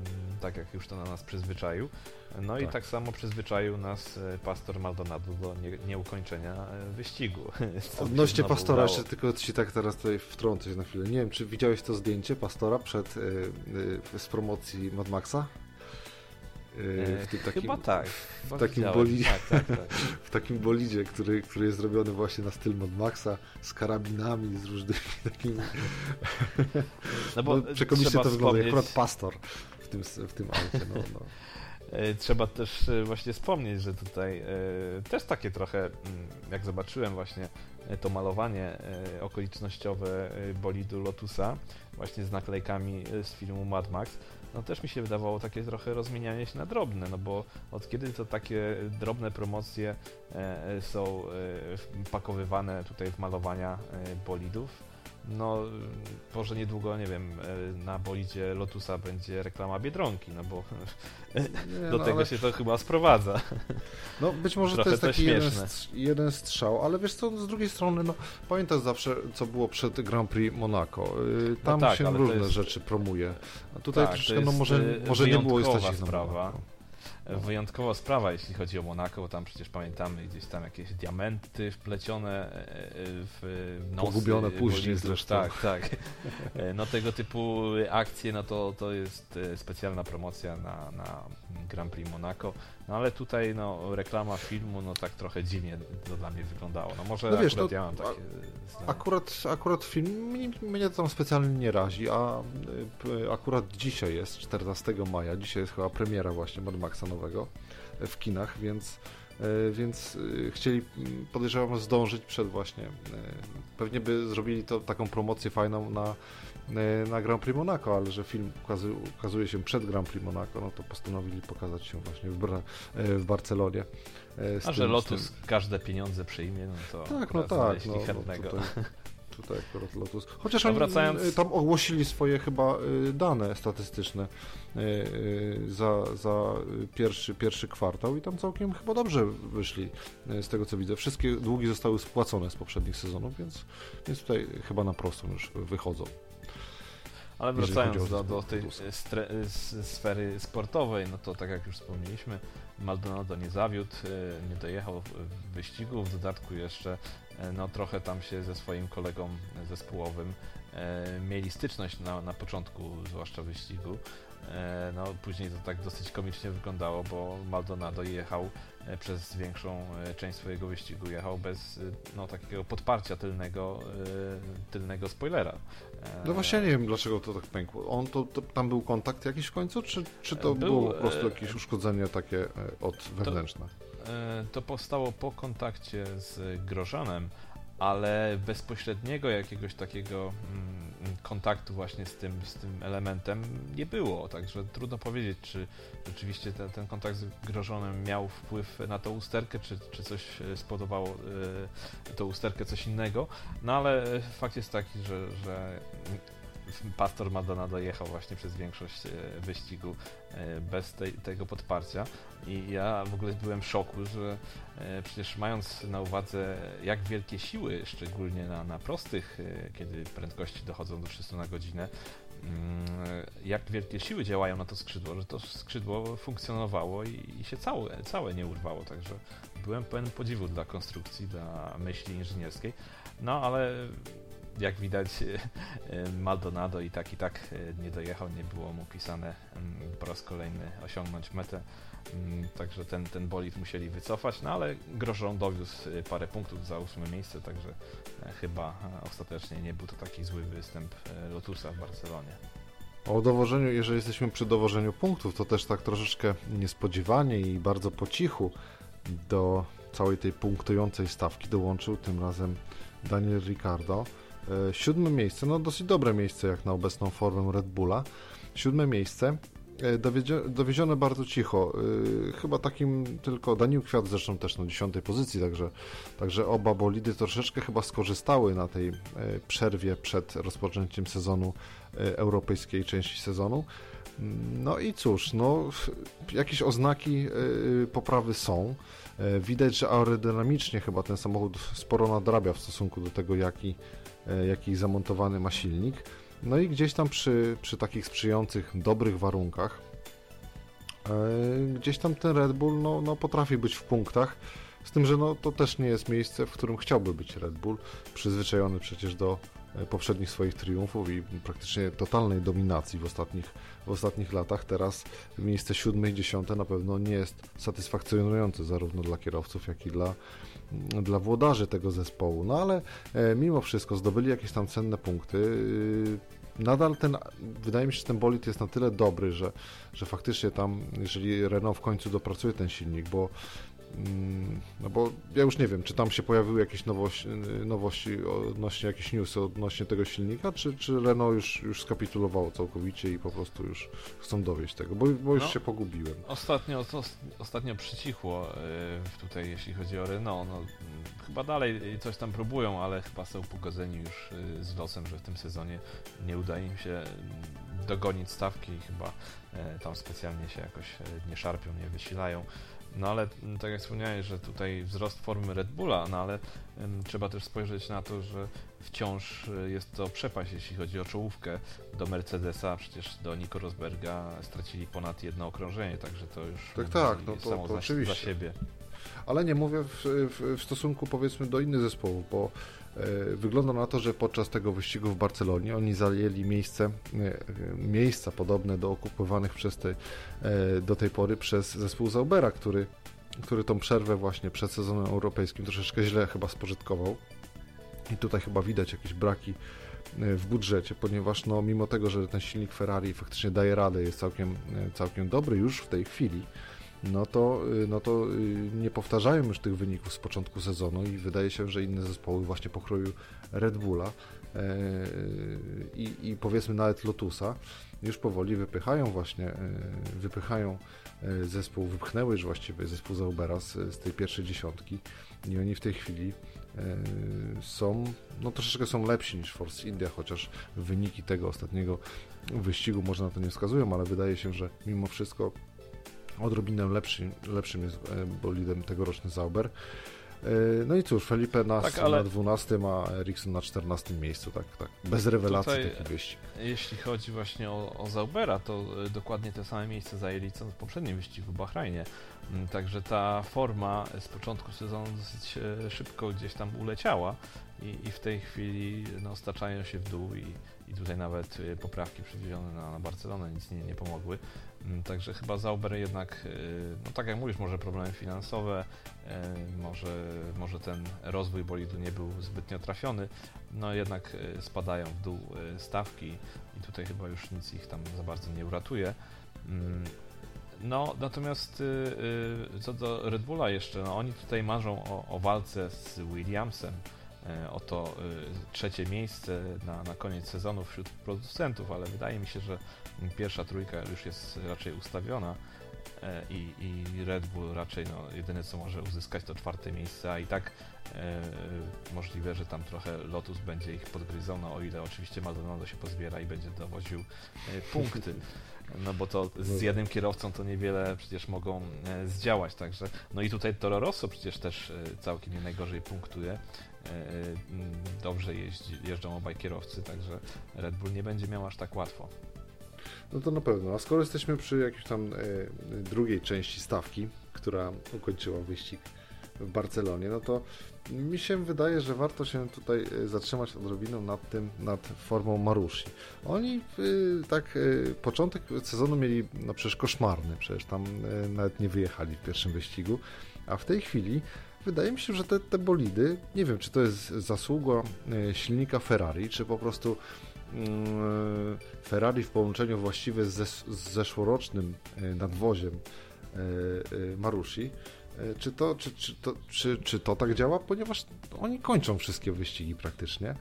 tak jak już to na nas przyzwyczaił. No tak. i tak samo przyzwyczaił nas e, pastor Maldonado do nie, nieukończenia e, wyścigu. Odnośnie pastora, jeszcze tylko ci tak teraz tutaj wtrącę się na chwilę. Nie wiem, czy widziałeś to zdjęcie pastora przed, y, z promocji Mad Maxa? W tym takim, Chyba tak. W takim, bolidzie, tak, tak, tak. w takim bolidzie, który, który jest zrobiony właśnie na styl Mad Maxa, z karabinami, z różnymi takimi... No bo no, przekomicznie to wygląda, akurat pastor w tym, w tym aucie. No, no. E, trzeba też e, właśnie wspomnieć, że tutaj e, też takie trochę, mm, jak zobaczyłem właśnie to malowanie okolicznościowe bolidu Lotusa, właśnie z naklejkami z filmu Mad Max, no też mi się wydawało takie trochę rozmienianie się na drobne, no bo od kiedy to takie drobne promocje są pakowywane tutaj w malowania bolidów, no może niedługo, nie wiem, e, na bolidzie Lotusa będzie reklama Biedronki, no bo nie, do no tego ale... się to chyba sprowadza. No być może to jest to taki jeden, jeden strzał, ale wiesz co, z drugiej strony, no pamiętasz zawsze, co było przed Grand Prix Monaco. Y, tam no tak, się różne jest... rzeczy promuje. A tutaj tak, troszeczkę, no może, może nie było stać sprawa wyjątkowa sprawa, jeśli chodzi o Monako, bo tam przecież pamiętamy gdzieś tam jakieś diamenty wplecione e, e, w nosy. Pogubione później zresztą. Tak, tak. E, no tego typu akcje, no to, to jest specjalna promocja na, na Grand Prix Monaco. No ale tutaj no, reklama filmu no tak trochę dziwnie to dla mnie wyglądało. No może no wiesz, akurat ja mam takie akurat, akurat film mnie, mnie tam specjalnie nie razi, a y, akurat dzisiaj jest 14 maja, dzisiaj jest chyba premiera właśnie Mad Maxa nowego w kinach, więc więc chcieli, podejrzewam, zdążyć przed właśnie. Pewnie by zrobili to taką promocję fajną na E, na Grand Prix Monaco, ale że film ukazuje się przed Grand Prix Monaco, no to postanowili pokazać się właśnie w, Bra e, w Barcelonie. E, A tym, że Lotus każde pieniądze przyjmie, no to tak, no tak, no, no, tutaj, tutaj akurat Lotus. Chociaż no, oni wracając... tam ogłosili swoje chyba dane statystyczne za, za pierwszy, pierwszy kwartał i tam całkiem chyba dobrze wyszli z tego co widzę. Wszystkie długi zostały spłacone z poprzednich sezonów, więc, więc tutaj chyba na prostą już wychodzą. Ale wracając do, do tej sfery sportowej, no to tak jak już wspomnieliśmy, Maldonado nie zawiódł, nie dojechał w wyścigu, w dodatku jeszcze no trochę tam się ze swoim kolegą zespołowym mieli styczność na, na początku, zwłaszcza wyścigu. No, później to tak dosyć komicznie wyglądało, bo Maldonado jechał przez większą e, część swojego wyścigu, jechał bez no, takiego podparcia tylnego, tylnego spoilera. No właśnie nie wiem dlaczego to tak pękło. On to, to tam był kontakt jakiś w końcu, czy, czy to był, było po prostu jakieś uszkodzenie takie od wewnętrzne? To, to powstało po kontakcie z Grożanem, ale bezpośredniego jakiegoś takiego mm, kontaktu właśnie z tym, z tym elementem nie było, także trudno powiedzieć, czy rzeczywiście ten, ten kontakt z grożonym miał wpływ na tą usterkę, czy, czy coś spowodowało y, tą usterkę coś innego, no ale fakt jest taki, że, że Pastor Madonna dojechał właśnie przez większość e, wyścigu e, bez tej, tego podparcia. I ja w ogóle byłem w szoku, że e, przecież mając na uwadze jak wielkie siły, szczególnie na, na prostych, kiedy prędkości dochodzą do 300 na godzinę, mm, jak wielkie siły działają na to skrzydło, że to skrzydło funkcjonowało i, i się całe, całe nie urwało, także byłem pełen podziwu dla konstrukcji, dla myśli inżynierskiej, no ale jak widać e, Maldonado i tak i tak e, nie dojechał, nie było mu pisane mm, po raz kolejny osiągnąć metę. Mm, także ten, ten bolid musieli wycofać, no ale Grożą dowiózł e, parę punktów za ósme miejsce, także chyba ostatecznie nie był to taki zły występ Lotusa w Barcelonie. O dowożeniu, jeżeli jesteśmy przy dowożeniu punktów, to też tak troszeczkę niespodziewanie i bardzo po cichu do całej tej punktującej stawki dołączył tym razem Daniel Ricardo. E, siódme miejsce, no dosyć dobre miejsce jak na obecną formę Red Bulla. Siódme miejsce, e, dowiezione bardzo cicho. E, chyba takim tylko Daniel Kwiat zresztą też na dziesiątej pozycji, także, także oba bolidy troszeczkę chyba skorzystały na tej przerwie przed rozpoczęciem sezonu europejskiej części sezonu. No i cóż, no, jakieś oznaki poprawy są. Widać, że aerodynamicznie chyba ten samochód sporo nadrabia w stosunku do tego, jaki jaki zamontowany ma silnik. No i gdzieś tam przy, przy takich sprzyjających, dobrych warunkach, e, gdzieś tam ten Red Bull no, no potrafi być w punktach. Z tym, że no, to też nie jest miejsce, w którym chciałby być Red Bull, przyzwyczajony przecież do e, poprzednich swoich triumfów i praktycznie totalnej dominacji w ostatnich, w ostatnich latach. Teraz miejsce siódme i dziesiąte na pewno nie jest satysfakcjonujące zarówno dla kierowców, jak i dla, dla włodarzy tego zespołu. No ale e, mimo wszystko zdobyli jakieś tam cenne punkty. E, nadal ten, wydaje mi się, że ten bolid jest na tyle dobry, że, że faktycznie tam, jeżeli Renault w końcu dopracuje ten silnik, bo no bo ja już nie wiem, czy tam się pojawiły jakieś nowości, nowości odnośnie jakichś newsy odnośnie tego silnika, czy, czy Renault już, już skapitulowało całkowicie i po prostu już chcą dowieść tego, bo, bo już no, się pogubiłem. Ostatnio, ostatnio przycichło y, tutaj, jeśli chodzi o Renault. No, chyba dalej coś tam próbują, ale chyba są pogodzeni już y, z losem, że w tym sezonie nie uda im się dogonić stawki i chyba y, tam specjalnie się jakoś nie szarpią, nie wysilają. No ale mm, tak jak wspomniałeś, że tutaj wzrost formy Red Bulla, no ale um, trzeba też spojrzeć na to, że wciąż y, jest to przepaść, jeśli chodzi o czołówkę do Mercedesa, przecież do Nico Rosberga stracili ponad jedno okrążenie, także to już tak, tak, no to, samo to za, oczywiście. za siebie. Ale nie mówię w, w, w stosunku powiedzmy do innych zespołów, bo wygląda na to, że podczas tego wyścigu w Barcelonie oni zajęli miejsce, e, miejsca podobne do okupowanych przez te, e, do tej pory przez zespół Zaubera, który, który tą przerwę właśnie przed sezonem europejskim troszeczkę źle chyba spożytkował. I tutaj chyba widać jakieś braki w budżecie, ponieważ no, mimo tego, że ten silnik Ferrari faktycznie daje radę, jest całkiem, całkiem dobry już w tej chwili, no to, y, no to y, nie powtarzają już tych wyników z początku sezonu i wydaje się, że inne zespoły właśnie pokroju Red Bulla e, i, i powiedzmy nawet Lotusa już powoli wypychają właśnie, e, wypychają e, zespół, wypchnęły już właściwie zespół Zaubera z, z tej pierwszej dziesiątki i oni w tej chwili są, no troszeczkę są lepsi niż Force India, chociaż wyniki tego ostatniego wyścigu może na to nie wskazują, ale wydaje się, że mimo wszystko odrobinę lepszy, lepszym jest e, bolidem tegoroczny Zauber. No i cóż, Felipe na, tak, ale... na 12, a Ericsson na 14 miejscu, tak, tak. Bez rewelacji Tutaj, taki wyścig. Jeśli chodzi właśnie o, o Zaubera, to dokładnie te same miejsce zajęli co w poprzednim wyścigu w Bahrajnie. Mm, także ta forma z początku sezonu dosyć szybko gdzieś tam uleciała i, i w tej chwili no, staczają się w dół i, i tutaj nawet poprawki przywiezione na, na Barcelonę nic nie, nie pomogły. Mm, także chyba Zauber jednak, y, no tak jak mówisz, może problemy finansowe, y, może, może ten rozwój bolidu nie był zbytnio trafiony, no jednak spadają w dół stawki i tutaj chyba już nic ich tam za bardzo nie uratuje. Mm, no, natomiast co do Red Bulla jeszcze, no oni tutaj marzą o, o walce z Williamsem, E, oto e, trzecie miejsce na, na koniec sezonu wśród producentów, ale wydaje mi się, że pierwsza trójka już jest raczej ustawiona e, i, i Red Bull raczej no, jedyne co może uzyskać to czwarte miejsce, a i tak e, możliwe, że tam trochę Lotus będzie ich podgryzał, no o ile oczywiście Maldonado się pozbiera i będzie dowoził e, punkty. No bo to z no jednym kierowcą to niewiele przecież mogą zdziałać, także no i tutaj Toro Rosso przecież też całkiem nie najgorzej punktuje. Dobrze jeździ, jeżdżą obaj kierowcy, także Red Bull nie będzie miał aż tak łatwo. No to na pewno. A skoro jesteśmy przy jakiejś tam e, drugiej części stawki, która ukończyła wyścig w Barcelonie, no to mi się wydaje, że warto się tutaj e, zatrzymać odrobiną nad tym, nad formą Marusi. Oni tak początek sezonu mieli no przecież koszmarny, przecież tam nawet nie wyjechali w pierwszym wyścigu, a w tej chwili wydaje mi się, że te, te bolidy, nie wiem, czy to jest zasługa e, silnika Ferrari, czy po prostu Ferrari w połączeniu właściwie z, z zeszłorocznym e, nadwoziem e, Marusi, czy to, czy, czy, to, czy, czy to tak działa? Ponieważ oni kończą wszystkie wyścigi praktycznie.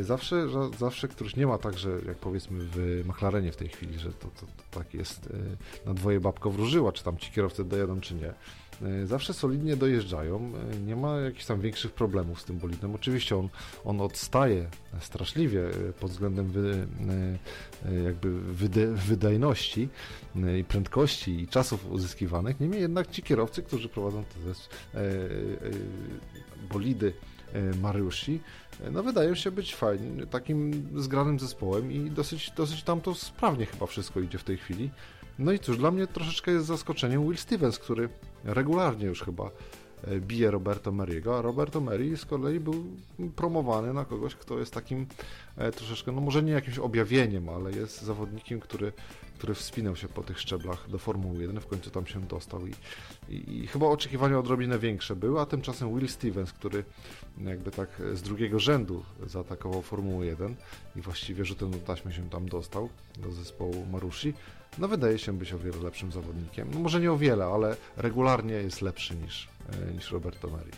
Zawsze, zawsze któryś nie ma tak, że jak powiedzmy w McLarenie w tej chwili, że to, to, to tak jest na dwoje babko wróżyła, czy tam ci kierowcy dojadą, czy nie. E, zawsze solidnie dojeżdżają, e, nie ma jakichś tam większych problemów z tym bolidem. Oczywiście on, on odstaje straszliwie e, pod względem wy, jakby wyde, wydajności i prędkości i czasów uzyskiwanych, niemniej jednak ci kierowcy, którzy prowadzą te bolidy Mariusi, no wydają się być fajnie, takim zgranym zespołem i dosyć, dosyć tam to sprawnie chyba wszystko idzie w tej chwili. No i cóż, dla mnie troszeczkę jest zaskoczeniem Will Stevens, który regularnie już chyba e, bije Roberto Meriego, a Roberto Meri z kolei był promowany na kogoś, kto jest takim e, troszeczkę, no może nie jakimś objawieniem, ale jest zawodnikiem, który, który wspinał się po tych szczeblach do Formuły 1, w końcu tam się dostał i, i, i chyba oczekiwania odrobinę większe były, a tymczasem Will Stevens, który jakby tak z drugiego rzędu zaatakował Formułę 1 i właściwie rzutem do taśmy się tam dostał do zespołu Marusi, no wydaje się być o wiele lepszym zawodnikiem. No może nie o wiele, ale regularnie jest lepszy niż, e, niż Roberto Meri.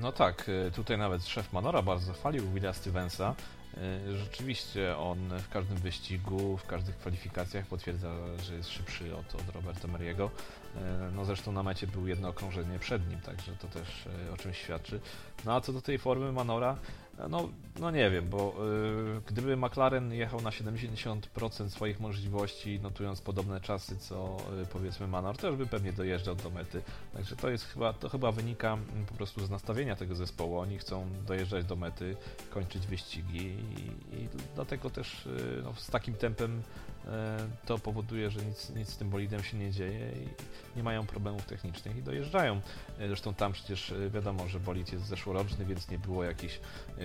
No tak, e, tutaj nawet szef Manora bardzo chwalił Willa Stevensa. E, rzeczywiście on w każdym wyścigu, w każdych kwalifikacjach potwierdza, że jest szybszy od, od Roberto Meriego. No zresztą na mecie był jedno okrążenie przed nim, także to też o czymś świadczy. No a co do tej formy Manora, no, no nie wiem, bo y, gdyby McLaren jechał na 70% swoich możliwości, notując podobne czasy co y, powiedzmy Manor, też by pewnie dojeżdżał do mety. Także to jest chyba, to chyba wynika mm, po prostu z nastawienia tego zespołu. Oni chcą dojeżdżać do mety, kończyć wyścigi i, i dlatego też y, no, z takim tempem to powoduje, że nic, nic z tym bolidem się nie dzieje i nie mają problemów technicznych i dojeżdżają. Zresztą tam przecież wiadomo, że bolid jest zeszłoroczny, więc nie było jakichś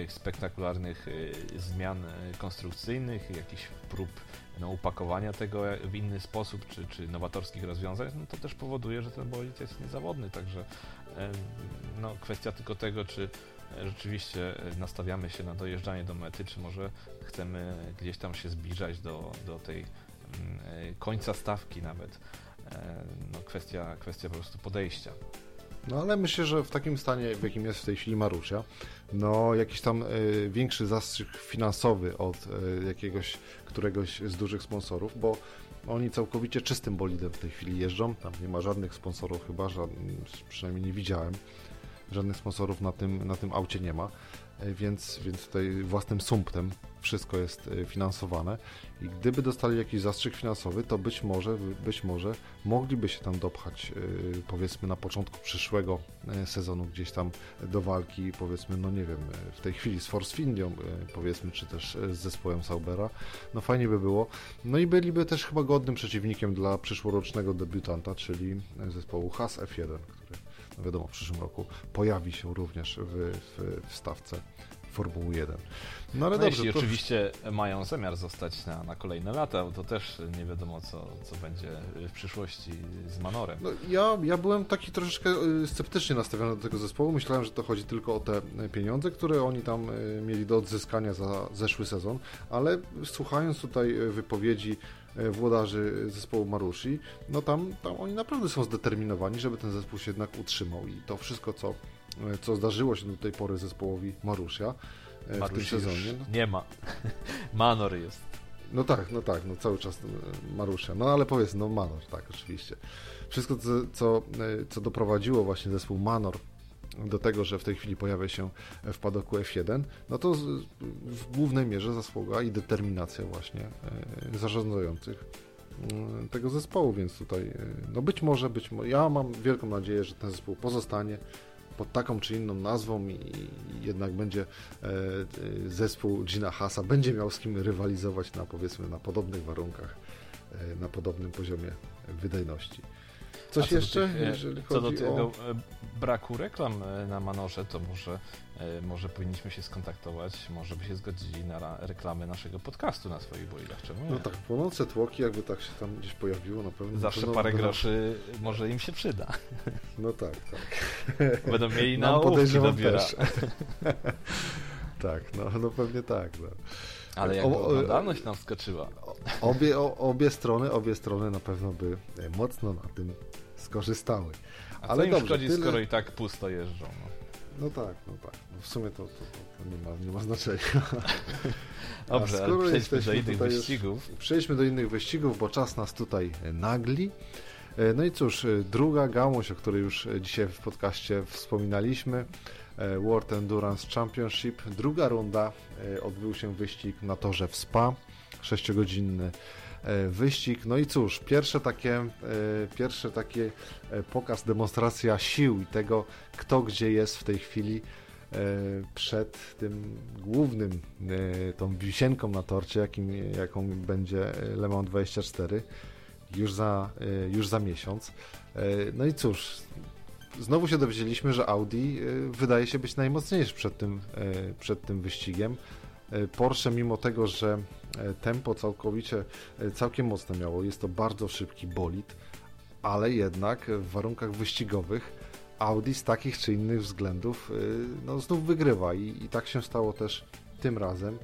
spektakularnych e, zmian e, konstrukcyjnych, jakichś prób no, upakowania tego w inny sposób, czy, czy nowatorskich rozwiązań, no to też powoduje, że ten bolid jest niezawodny, także no, kwestia tylko tego, czy rzeczywiście nastawiamy się na dojeżdżanie do mety, czy może chcemy gdzieś tam się zbliżać do, do tej mm, e, końca stawki nawet. No, kwestia, kwestia po prostu podejścia. No ale myślę, że w takim stanie, w jakim jest w tej chwili Marusia, no jakiś tam y, większy zastrzyk finansowy od y, jakiegoś, któregoś z dużych sponsorów, bo oni całkowicie czystym bolidem w tej chwili jeżdżą, tam nie ma żadnych sponsorów chyba, żadnych, przynajmniej nie widziałem, żadnych sponsorów na tym, na tym aucie nie ma, e, więc, więc tutaj własnym sumptem wszystko jest e, finansowane. I gdyby dostali jakiś zastrzyk finansowy, to być może, być może mogliby się tam dopchać e, powiedzmy na początku przyszłego sezonu gdzieś tam do walki powiedzmy, no nie wiem, w tej chwili z Force Findią powiedzmy, czy też z zespołem Saubera, no fajnie by było. No i byliby też chyba godnym przeciwnikiem dla przyszłorocznego debiutanta, czyli zespołu Haas F1, który no wiadomo w przyszłym roku pojawi się również w, w, w stawce Formuły 1. No ale no dobrze. Jeśli to... oczywiście mają zamiar zostać na, na kolejne lata, to też nie wiadomo, co, co będzie w przyszłości z Manorem. No, ja, ja byłem taki troszeczkę y, sceptycznie nastawiony do tego zespołu. Myślałem, że to chodzi tylko o te pieniądze, które oni tam y, mieli do odzyskania za zeszły sezon, ale słuchając tutaj y, wypowiedzi włodarzy zespołu Marushi, no tam, tam oni naprawdę są zdeterminowani, żeby ten zespół się jednak utrzymał i to wszystko, co co zdarzyło się do tej pory zespołowi Marusia e, w tym sezonie. No. Nie ma. Manor jest. No tak, no tak, no cały czas e, Marusia. No ale powiedz, no Manor, tak, oczywiście. Wszystko, co, co, e, co doprowadziło właśnie zespół Manor do tego, że w tej chwili pojawia się w padoku F1, no to w głównej mierze zasługa i determinacja właśnie zarządzających tego zespołu, więc tutaj no być może, być może, ja mam wielką nadzieję, że ten zespół pozostanie pod taką czy inną nazwą i, jednak będzie e, e, zespół Gina Hasa będzie miał z kim rywalizować na powiedzmy na podobnych warunkach, e, na podobnym poziomie wydajności. Coś jeszcze, tych, jeżeli co do tego o... braku reklam na Manorze, to może E, może powinniśmy się skontaktować, może by się zgodzili na reklamy naszego podcastu na swoich boilach, czemu nie? No tak, płonące tłoki, jakby tak się tam gdzieś pojawiło, na pewno... Zawsze pewno parę groszy może im się przyda. No tak, tak. Będą mieli na ołówki dobiera. tak, no, no pewnie tak. No. Ale jak oglądalność nam skoczyła. Obie, o, obie strony, obie strony na pewno by mocno na tym skorzystały. A Ale co im dobrze, szkodzi, tyle... skoro i tak pusto jeżdżą? No. No tak, no tak. No w sumie to, to, to, nie, ma, nie ma znaczenia. Dobrze, ale przejdźmy do innych wyścigów. Przejdźmy do innych wyścigów, bo czas nas tutaj nagli. E, no i cóż, e, druga gałąź, o której już dzisiaj w podcaście wspominaliśmy, e, World Endurance Championship. Druga runda, odbył się wyścig na torze w Spa, 6-godzinny E, wyścig. No i cóż, pierwsze takie, e, pierwsze takie e, pokaz, demonstracja sił i tego, kto gdzie jest w tej chwili przed tym głównym, tą wisienką na torcie, jakim, jaką będzie Le Mans 24 już za, już za miesiąc. No i cóż, znowu się dowiedzieliśmy, że Audi wydaje się być najmocniejszy przed tym, przed tym wyścigiem. Porsche, mimo tego, że E, tempo całkowicie, e, całkiem mocne miało. Jest to bardzo szybki bolid, ale jednak w warunkach wyścigowych Audi z takich czy innych względów e, no, znów wygrywa i, i tak się stało też tym razem.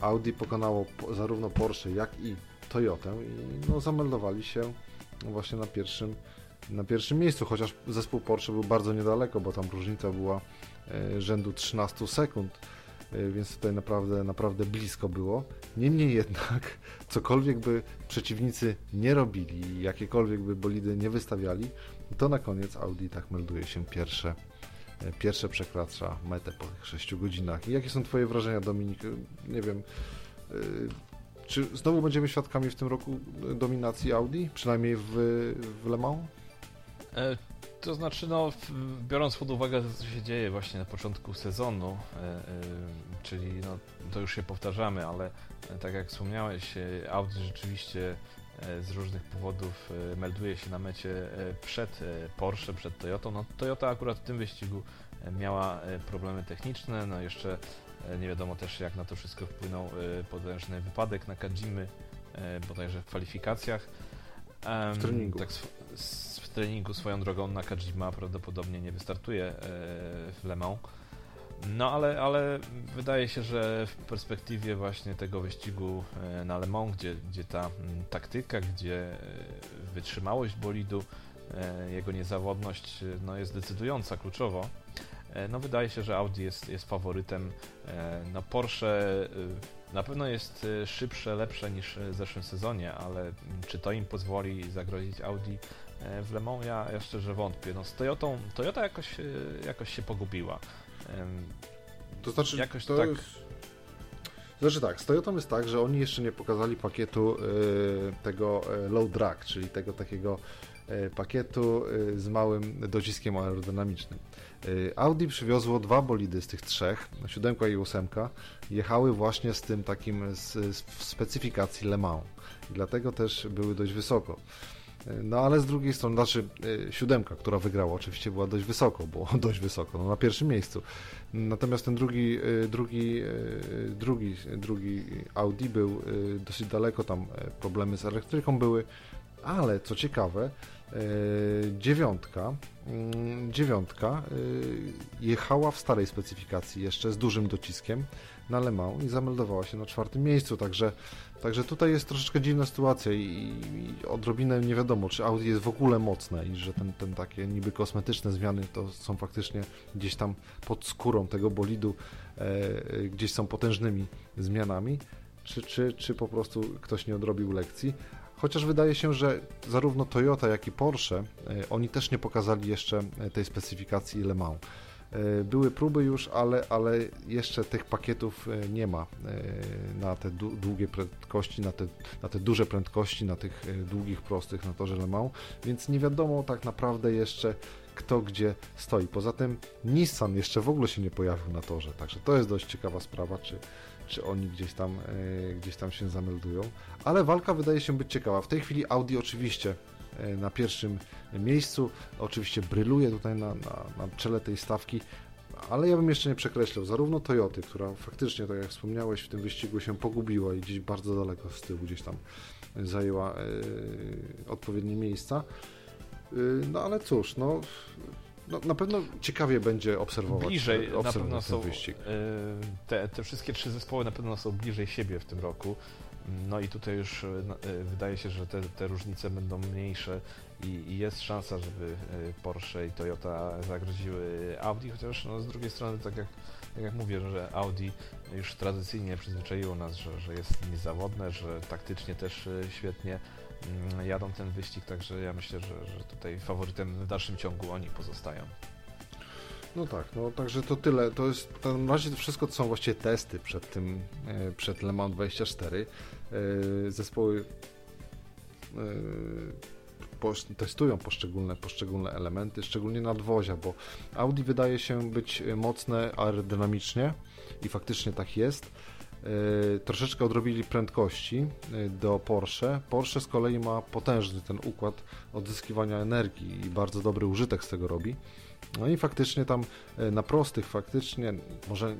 Audi pokonało zarówno Porsche, jak i Toyotę i no, zameldowali się właśnie na pierwszym, na pierwszym miejscu, chociaż zespół Porsche był bardzo niedaleko, bo tam różnica była rzędu 13 sekund E, więc tutaj naprawdę, naprawdę blisko było. Niemniej jednak, cokolwiek by przeciwnicy nie robili, jakiekolwiek by bolidy nie wystawiali, to na koniec Audi tak melduje się pierwsze, e, pierwsze przekracza metę po tych 6 godzinach. I jakie są Twoje wrażenia, Dominik? Nie wiem, e, czy znowu będziemy świadkami w tym roku dominacji Audi, przynajmniej w, w Le Mans? To znaczy, no, biorąc pod uwagę to, co się dzieje właśnie na początku sezonu, e, e, czyli no, to już się powtarzamy, ale e, tak jak wspomniałeś, Audi rzeczywiście z różnych powodów melduje się na mecie przed Porsche, przed Toyotą. No, Toyota akurat w tym wyścigu miała problemy techniczne, no jeszcze nie wiadomo też jak na to wszystko wpłynął potężny wypadek na Kadzimy, bodajże w kwalifikacjach. W treningu. Tak, w treningu swoją drogą Nakajima prawdopodobnie nie wystartuje e, w Le Mans. No ale, ale wydaje się, że w perspektywie właśnie tego wyścigu e, na Le Mans, gdzie, gdzie ta taktyka, gdzie e, wytrzymałość bolidu, jego niezawodność no, jest decydująca, kluczowo, no wydaje się, że Audi jest, jest faworytem. No Porsche Na pewno jest szybsze, lepsze niż w zeszłym sezonie, ale czy to im pozwoli zagrozić Audi w Le Mans, ja, ja szczerze wątpię. No z Toyotą, Toyota jakoś, jakoś się pogubiła. To znaczy, jakoś to tak... Jest... Znaczy tak, z Toyotą jest tak, że oni jeszcze nie pokazali pakietu y, tego low drag, czyli tego takiego y, pakietu y, z małym dociskiem aerodynamicznym. Audi przywiozło dwa bolidy z tych trzech, siódemka i ósemka, jechały właśnie z tym takim z, z specyfikacji Le Mans i dlatego też były dość wysoko. No ale z drugiej strony, znaczy e, siódemka, która wygrała, oczywiście była dość wysoko, było dość wysoko, no, na pierwszym miejscu. Natomiast ten drugi, drugi, drugi, drugi Audi był dosyć daleko, tam problemy z elektryką były, ale co ciekawe, dziewiątka, mm, dziewiątka jechała w starej specyfikacji jeszcze z dużym dociskiem na Le Mans i zameldowała się na czwartym miejscu, także Także tutaj jest troszeczkę dziwna sytuacja i, i, odrobinę nie wiadomo, czy Audi jest w ogóle mocne i że ten, ten takie niby kosmetyczne zmiany to są faktycznie gdzieś tam pod skórą tego bolidu, e, gdzieś są potężnymi zmianami, czy, czy, czy po prostu ktoś nie odrobił lekcji. Chociaż wydaje się, że zarówno Toyota, jak i Porsche, e, oni też nie pokazali jeszcze tej specyfikacji Le Mans. E, były próby już, ale, ale jeszcze tych pakietów e, nie ma e, na te długie prędkości, na te, na te duże prędkości, na tych długich, prostych na torze Le Mans, więc nie wiadomo tak naprawdę jeszcze kto gdzie stoi. Poza tym Nissan jeszcze w ogóle się nie pojawił na torze, także to jest dość ciekawa sprawa, czy, czy oni gdzieś tam, gdzieś tam się zameldują. Ale walka wydaje się być ciekawa. W tej chwili Audi oczywiście E, na pierwszym miejscu. Oczywiście bryluje tutaj na, na, na czele tej stawki, ale ja bym jeszcze nie przekreślał. Zarówno Toyoty, która faktycznie, tak jak wspomniałeś, w tym wyścigu się pogubiła i gdzieś bardzo daleko z tyłu gdzieś tam zajęła e, odpowiednie miejsca. E, no ale cóż, no, no, na pewno ciekawie będzie obserwować, bliżej, obserwować na pewno są, wyścig. Te, te wszystkie trzy zespoły na pewno są bliżej siebie w tym roku. No i tutaj już e, e, wydaje się, że te, te różnice będą mniejsze i, i, jest szansa, żeby e, Porsche i Toyota zagroziły Audi, chociaż no, z drugiej strony, tak jak, tak jak mówię, że Audi już tradycyjnie przyzwyczaiło nas, że, że jest niezawodne, że taktycznie też świetnie jadą ten wyścig, także ja myślę, że, że tutaj faworytem w dalszym ciągu oni pozostają. No tak, no także to tyle. To jest w razie to wszystko to są właściwie testy przed tym, e, przed Le Mans 24. E, zespoły e, testują poszczególne, poszczególne elementy, szczególnie nadwozia, bo Audi wydaje się być mocne aerodynamicznie i faktycznie tak jest. Troszeczkę odrobili prędkości do Porsche. Porsche z kolei ma potężny ten układ odzyskiwania energii i bardzo dobry użytek z tego robi. No i faktycznie tam e, na prostych faktycznie może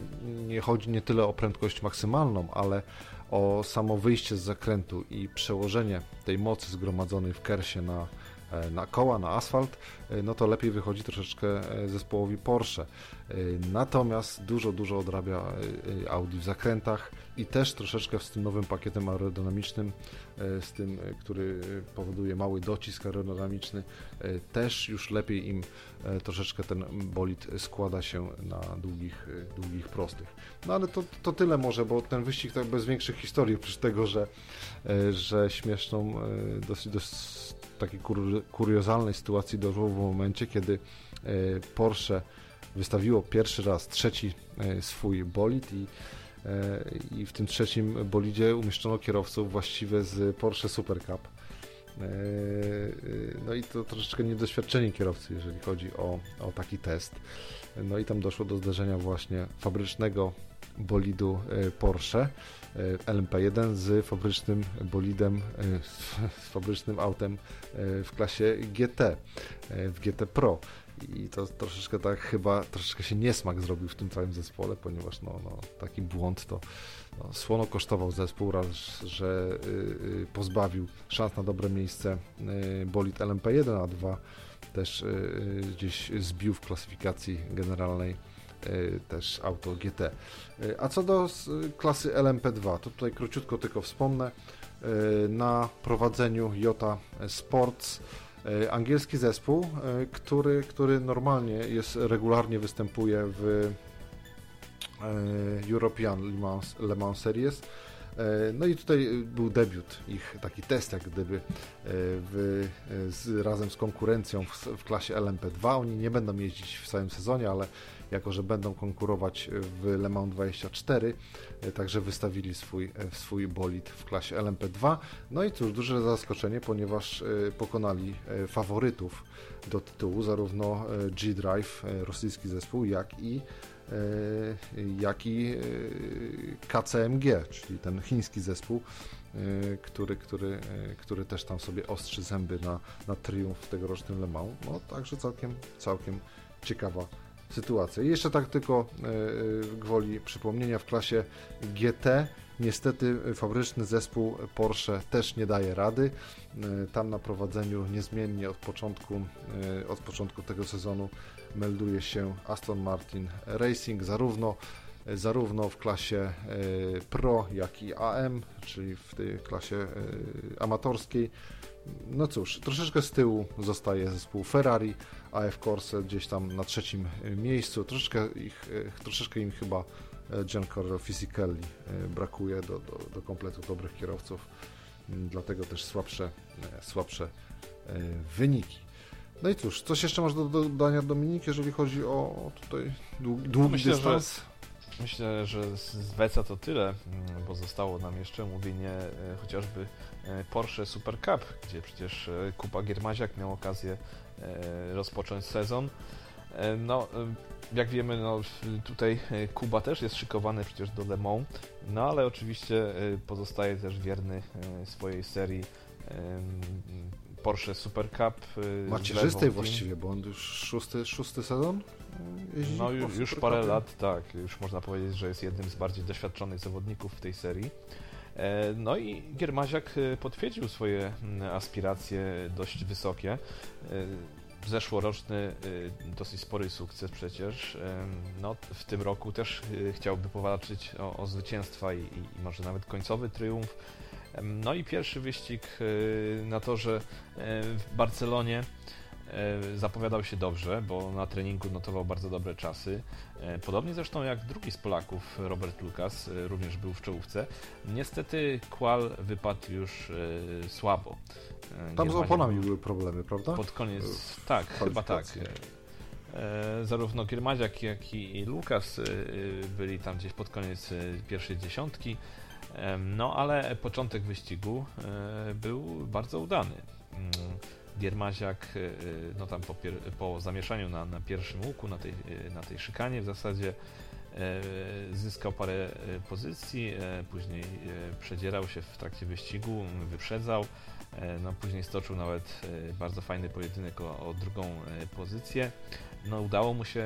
nie chodzi nie tyle o prędkość maksymalną, ale o samo wyjście z zakrętu i przełożenie tej mocy zgromadzonej w kersie na, e, na koła, na asfalt, e, no to lepiej wychodzi troszeczkę zespołowi Porsche. Natomiast dużo, dużo odrabia Audi w zakrętach i też troszeczkę z tym nowym pakietem aerodynamicznym, z tym, który powoduje mały docisk aerodynamiczny, też już lepiej im troszeczkę ten bolid składa się na długich, długich prostych. No ale to, to tyle może, bo ten wyścig tak bez większych historii, oprócz tego, że, że śmieszną, dosyć, dosyć takiej kuriozalnej sytuacji doszło w momencie, kiedy Porsche wystawiło pierwszy raz trzeci e, swój bolid i, e, i w tym trzecim bolidzie umieszczono kierowców właściwie z Porsche Super Cup. E, no i to troszeczkę niedoświadczeni kierowcy, jeżeli chodzi o, o taki test. No i tam doszło do zderzenia właśnie fabrycznego bolidu Porsche LMP1 z fabrycznym bolidem, z fabrycznym autem w klasie GT, w GT Pro. I to troszeczkę tak chyba, troszeczkę się niesmak zrobił w tym całym zespole, ponieważ no, no taki błąd to no, słono kosztował zespół, raz, że y, y, pozbawił szans na dobre miejsce y, bolid LMP1, a dwa też y, gdzieś zbił w klasyfikacji generalnej też auto GT. A co do klasy LMP2, to tutaj króciutko tylko wspomnę. Na prowadzeniu Jota Sports E, angielski zespół, e, który, który normalnie jest, regularnie występuje w European Le Mans, Le Mans Series. No i tutaj był debiut, ich taki test jak gdyby w, z, razem z konkurencją w, w klasie LMP2. Oni nie będą jeździć w całym sezonie, ale jako że będą konkurować w Le Mans 24, e, także wystawili swój, e, swój bolid w klasie LMP2. No i cóż, duże zaskoczenie, ponieważ e, pokonali faworytów do tytułu, zarówno G-Drive, rosyjski zespół, jak i jak i KCMG, czyli ten chiński zespół, który, który, który też tam sobie ostrzy zęby na, na triumf w tegorocznym Le Mans. No także całkiem, całkiem ciekawa sytuację. Jeszcze tak tylko e, gwoli przypomnienia w klasie GT niestety fabryczny zespół Porsche też nie daje rady. E, tam na prowadzeniu niezmiennie od początku, e, od początku tego sezonu melduje się Aston Martin Racing, zarówno zarówno w klasie Pro, jak i AM, czyli w tej klasie amatorskiej. No cóż, troszeczkę z tyłu zostaje zespół Ferrari, AF Corse gdzieś tam na trzecim miejscu. Troszeczkę, ich, troszeczkę im chyba e, Giancarlo Fisicelli e, brakuje do, do, do kompletu dobrych kierowców, mm, dlatego też słabsze, e, słabsze wyniki. No i cóż, coś jeszcze masz do dodania Dominik, jeżeli chodzi o tutaj długi Myślę, dystans? Że Myślę, że z Weca to tyle, mm, bo zostało nam jeszcze mówienie e, chociażby e, Porsche Super Cup, gdzie przecież e, Kuba Giermaziak miał okazję rozpocząć sezon. No, jak wiemy, no, tutaj Kuba też jest szykowany przecież do Le Mans, no ale oczywiście pozostaje też wierny swojej serii Porsche Super Cup. Macierzystej właściwie, bo on już szósty, szósty sezon jeździ No już, już parę lat, tak. Już można powiedzieć, że jest jednym z bardziej doświadczonych zawodników w tej serii. E, no i Giermaziak e, potwierdził swoje aspiracje dość wysokie. E, zeszłoroczny dosyć spory sukces przecież. No, w tym roku też chciałby powalczyć o, o zwycięstwa i, i, może nawet końcowy triumf. No i pierwszy wyścig na torze w Barcelonie zapowiadał się dobrze, bo na treningu notował bardzo dobre czasy. E, podobnie zresztą jak drugi z Polaków, Robert Lukas, e, również był w czołówce. Niestety Qual wypadł już słabo. Tam z oponami były problemy, prawda? Pod koniec, tak, chyba tak. Zarówno Giermaziak, jak i Lukas byli tam gdzieś pod koniec pierwszej dziesiątki. No ale początek wyścigu był bardzo udany. Giermaziak y, y, no tam po, po zamieszaniu na, na, pierwszym łuku, na tej, y, na tej szykanie w zasadzie zyskał parę pozycji, później przedzierał się w trakcie wyścigu, wyprzedzał, no później stoczył nawet bardzo fajny pojedynek o, o drugą pozycję. No udało mu się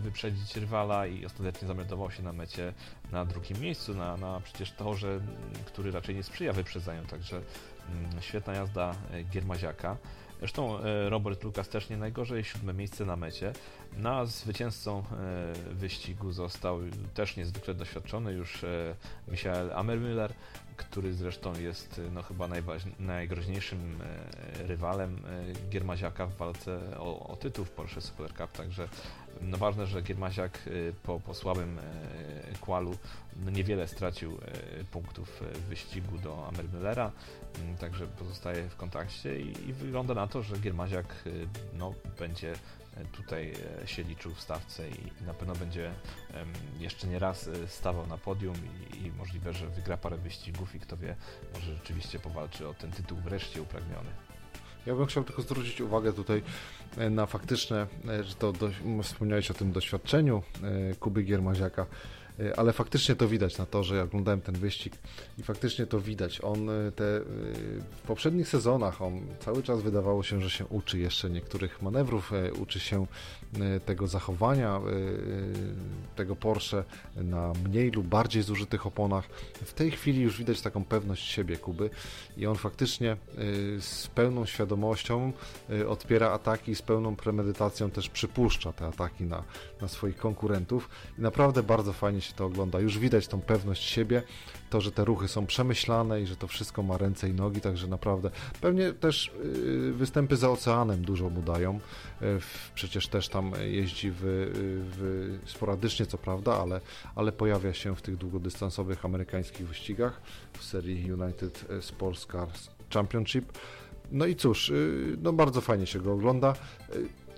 wyprzedzić rywala i ostatecznie zameldował się na mecie na drugim miejscu, na, na przecież torze, który raczej nie sprzyja wyprzedzaniu, także świetna jazda e, Giermaziaka. Zresztą e, Robert Lucas też nie najgorzej, siódme miejsce na mecie. No, zwycięzcą e, wyścigu został też niezwykle doświadczony już Michael Ammermüller, który zresztą jest no, chyba najgroźniejszym rywalem Giermaziaka w walce o, o tytuł w Porsche Super Cup, także no ważne, że Giermaziak po, po słabym kwalu no, niewiele stracił punktów w wyścigu do Ammermüllera. Mm, także pozostaje w kontakcie i, i wygląda na to, że Giermaziak y, no, będzie e, tutaj e, się liczył w stawce i na pewno będzie jeszcze nie raz e, stawał na podium i, możliwe, że wygra parę wyścigów i kto wie, może rzeczywiście powalczy o ten tytuł wreszcie upragniony. Ja bym chciał tylko zwrócić uwagę tutaj na faktyczne, że to wspomniałeś o tym doświadczeniu Kuby Giermaziaka. E, ale faktycznie to widać na to, że ja oglądałem ten wyścig i faktycznie to widać. On e, te, e, w poprzednich sezonach on cały czas wydawało się, że się uczy jeszcze niektórych manewrów, uczy się tego zachowania tego Porsche na mniej lub bardziej zużytych oponach. W tej chwili już widać taką pewność siebie Kuby i on faktycznie z pełną świadomością odpiera ataki, z pełną premedytacją też przypuszcza te ataki na, na swoich konkurentów i naprawdę bardzo fajnie się to ogląda. Już widać tą pewność siebie, to, że te ruchy są przemyślane i że to wszystko ma ręce i nogi, także naprawdę pewnie też y, występy za oceanem dużo mu dają. Y, przecież też tam jeździ w, w sporadycznie, co prawda, ale, ale pojawia się w tych długodystansowych amerykańskich wyścigach w serii United Sports Cars Championship. No i cóż, no bardzo fajnie się go ogląda.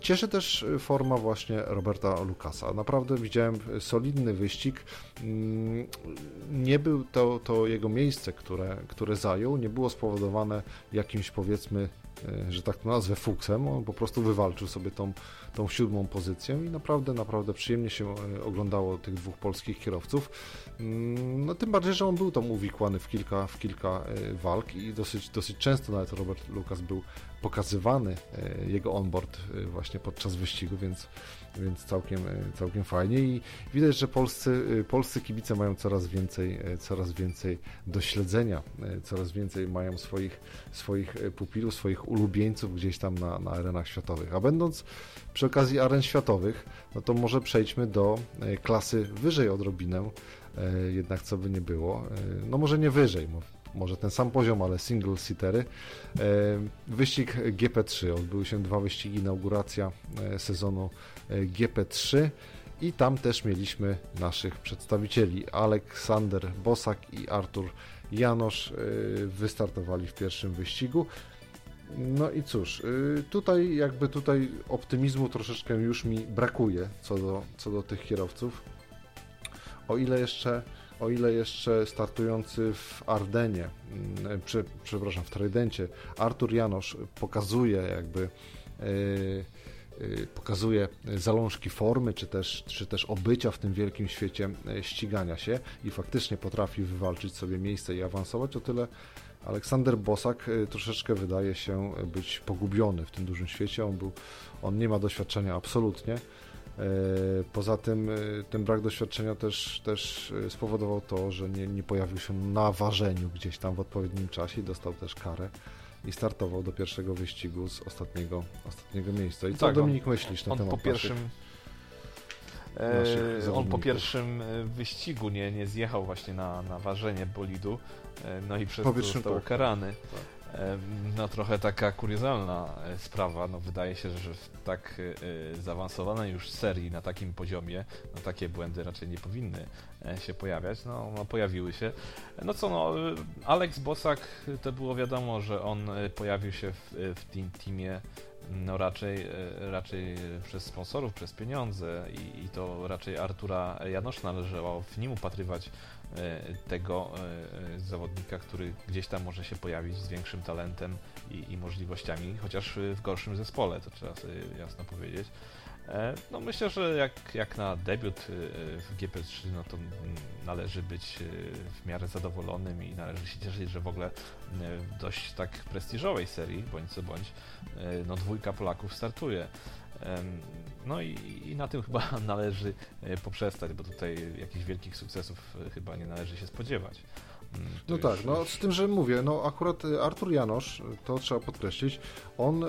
Cieszy też forma właśnie Roberta Lukasa. Naprawdę widziałem solidny wyścig. Mm, nie był to, to jego miejsce, które, które zajął, nie było spowodowane jakimś powiedzmy że tak to nazwę, fuksem. On po prostu wywalczył sobie tą, tą siódmą pozycję i naprawdę, naprawdę przyjemnie się e, oglądało tych dwóch polskich kierowców. Mm, no tym bardziej, że on był tam uwikłany w kilka, w kilka e, walk i dosyć, dosyć często nawet Robert Lukas był pokazywany, jego onboard właśnie podczas wyścigu, więc więc całkiem, e, całkiem fajnie i widać, że polscy, e, polscy kibice mają coraz więcej, e, coraz więcej do śledzenia, coraz więcej mają swoich, swoich pupilów, swoich ulubieńców gdzieś tam na, na arenach światowych. A będąc przy okazji aren światowych, no to może przejdźmy do klasy wyżej odrobinę, jednak co by nie było, no może nie wyżej, może ten sam poziom, ale single seatery. E, wyścig GP3. Odbyły się dwa wyścigi, inauguracja e, sezonu e, GP3 i tam też mieliśmy naszych przedstawicieli. Aleksander Bosak i Artur Janosz wystartowali w pierwszym wyścigu. No i cóż, tutaj jakby tutaj optymizmu troszeczkę już mi brakuje co do, co do tych kierowców. O ile jeszcze o ile jeszcze startujący w Ardenie, mm, prze, przepraszam, w Tridencie, Artur Janosz pokazuje jakby yy, pokazuje zalążki formy, czy też, czy też obycia w tym wielkim świecie e, ścigania się i faktycznie potrafi wywalczyć sobie miejsce i awansować, o tyle Aleksander Bosak troszeczkę wydaje się być pogubiony w tym dużym świecie. On, był, on nie ma doświadczenia absolutnie. E, poza tym e, ten brak doświadczenia też, też e, spowodował to, że nie, nie pojawił się na ważeniu gdzieś tam w odpowiednim czasie i dostał też karę i startował do pierwszego wyścigu z ostatniego, ostatniego miejsca. I co tak, Dominik myślisz na on temat po pierwszym naszych, on po pierwszym wyścigu nie, nie zjechał właśnie na, na ważenie bolidu, no i przez to został tak. karany. Tak. No trochę taka kuriozalna e, sprawa, no wydaje się, że w tak e, zaawansowanej już serii na takim poziomie, no takie błędy raczej nie powinny e, się pojawiać, no, no pojawiły się. No co no, Alex Bosak to było wiadomo, że on pojawił się w, w tym teamie no raczej, raczej przez sponsorów, przez pieniądze i, i to raczej Artura Janosz należało w nim upatrywać E, tego e, zawodnika, który gdzieś tam może się pojawić z większym talentem i, i możliwościami, chociaż w gorszym zespole, to trzeba sobie jasno powiedzieć. E, no myślę, że jak, jak na debiut w GP3, no to należy być w miarę zadowolonym i należy się cieszyć, że w ogóle w dość tak prestiżowej serii, bądź co bądź, no dwójka Polaków startuje. No i, i, na tym chyba należy e, poprzestać, bo tutaj jakichś wielkich sukcesów e, chyba nie należy się spodziewać. No tak, no z tym, że mówię, no akurat e, Artur Janosz, to trzeba podkreślić, on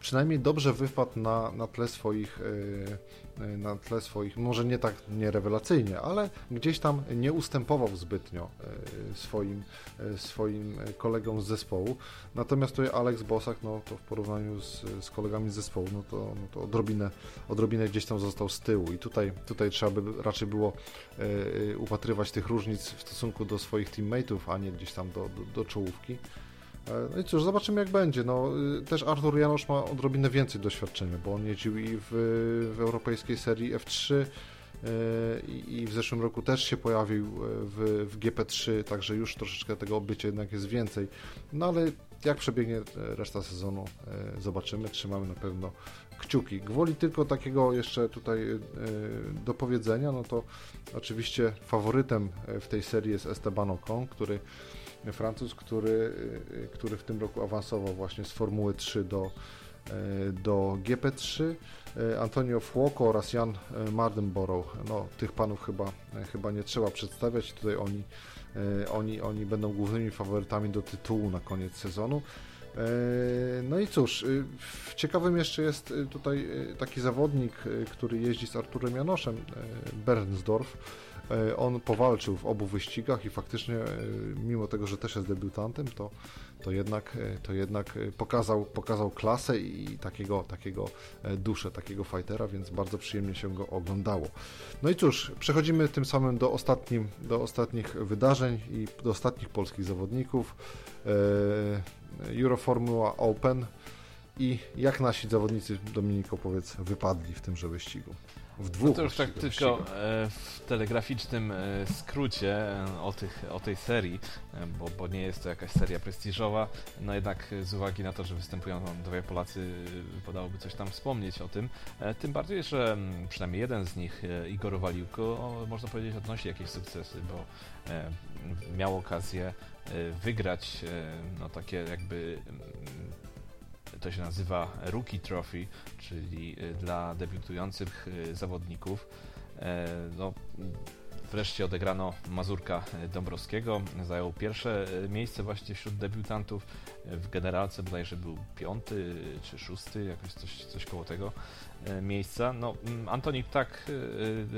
przynajmniej dobrze wypadł na, na tle swoich Y, na tle swoich, może nie tak nie rewelacyjnie, ale gdzieś tam nie ustępował zbytnio y, swoim, y, swoim kolegom z zespołu. Natomiast tutaj Alex Bosak, no to w porównaniu z, z kolegami z zespołu, no to, no to odrobinę, odrobinę gdzieś tam został z tyłu i tutaj, tutaj trzeba by raczej było upatrywać tych różnic w stosunku do swoich teammateów, a nie gdzieś tam do, do, do czołówki. E, no i cóż, zobaczymy jak będzie. No, y, też Artur Janosz ma odrobinę więcej doświadczenia, bo on jeździł i w, w europejskiej serii F3 e, i w zeszłym roku też się pojawił e, w, w GP3, także już troszeczkę tego obycia jednak jest więcej. No ale jak przebiegnie reszta sezonu, zobaczymy. Trzymamy na pewno kciuki. Gwoli tylko takiego jeszcze tutaj do powiedzenia, no to oczywiście faworytem w tej serii jest Esteban Ocon, który Francuz, który, który w tym roku awansował właśnie z Formuły 3 do, do GP3. Y, Antonio Fuoco oraz Jan Mardenborough. No, tych panów chyba, chyba nie trzeba przedstawiać. Tutaj oni, oni, oni będą głównymi faworytami do tytułu na koniec sezonu. No i cóż, ciekawym jeszcze jest tutaj taki zawodnik, który jeździ z Arturem Janoszem, Bernsdorf. on powalczył w obu wyścigach i faktycznie, mimo tego, że też jest debiutantem, to, to jednak, to jednak pokazał, pokazał klasę i takiego, takiego duszę, takiego fightera, więc bardzo przyjemnie się go oglądało. No i cóż, przechodzimy tym samym do, ostatnim, do ostatnich wydarzeń i do ostatnich polskich zawodników. Euroformula Open i jak nasi zawodnicy, Dominiko, powiedz, wypadli w tymże wyścigu? W dwóch no to już tak tylko e, w telegraficznym e, skrócie e, o, tych, o tej serii, bo, bo nie jest to jakaś seria prestiżowa, no jednak z uwagi na to, że występują tam dwaj Polacy, podałoby coś tam wspomnieć o tym. Tym bardziej, że przynajmniej jeden z nich, Igor Waliłko, można powiedzieć odnosi jakieś sukcesy, bo miał okazję wygrać no takie jakby to się nazywa Rookie Trophy, czyli y, dla debiutujących y, zawodników. E, no, wreszcie odegrano Mazurka Dąbrowskiego. Zajął pierwsze y, miejsce właśnie wśród debiutantów. W generalce bodajże był piąty czy szósty, jakoś coś, coś koło tego e, miejsca. No, Antoni tak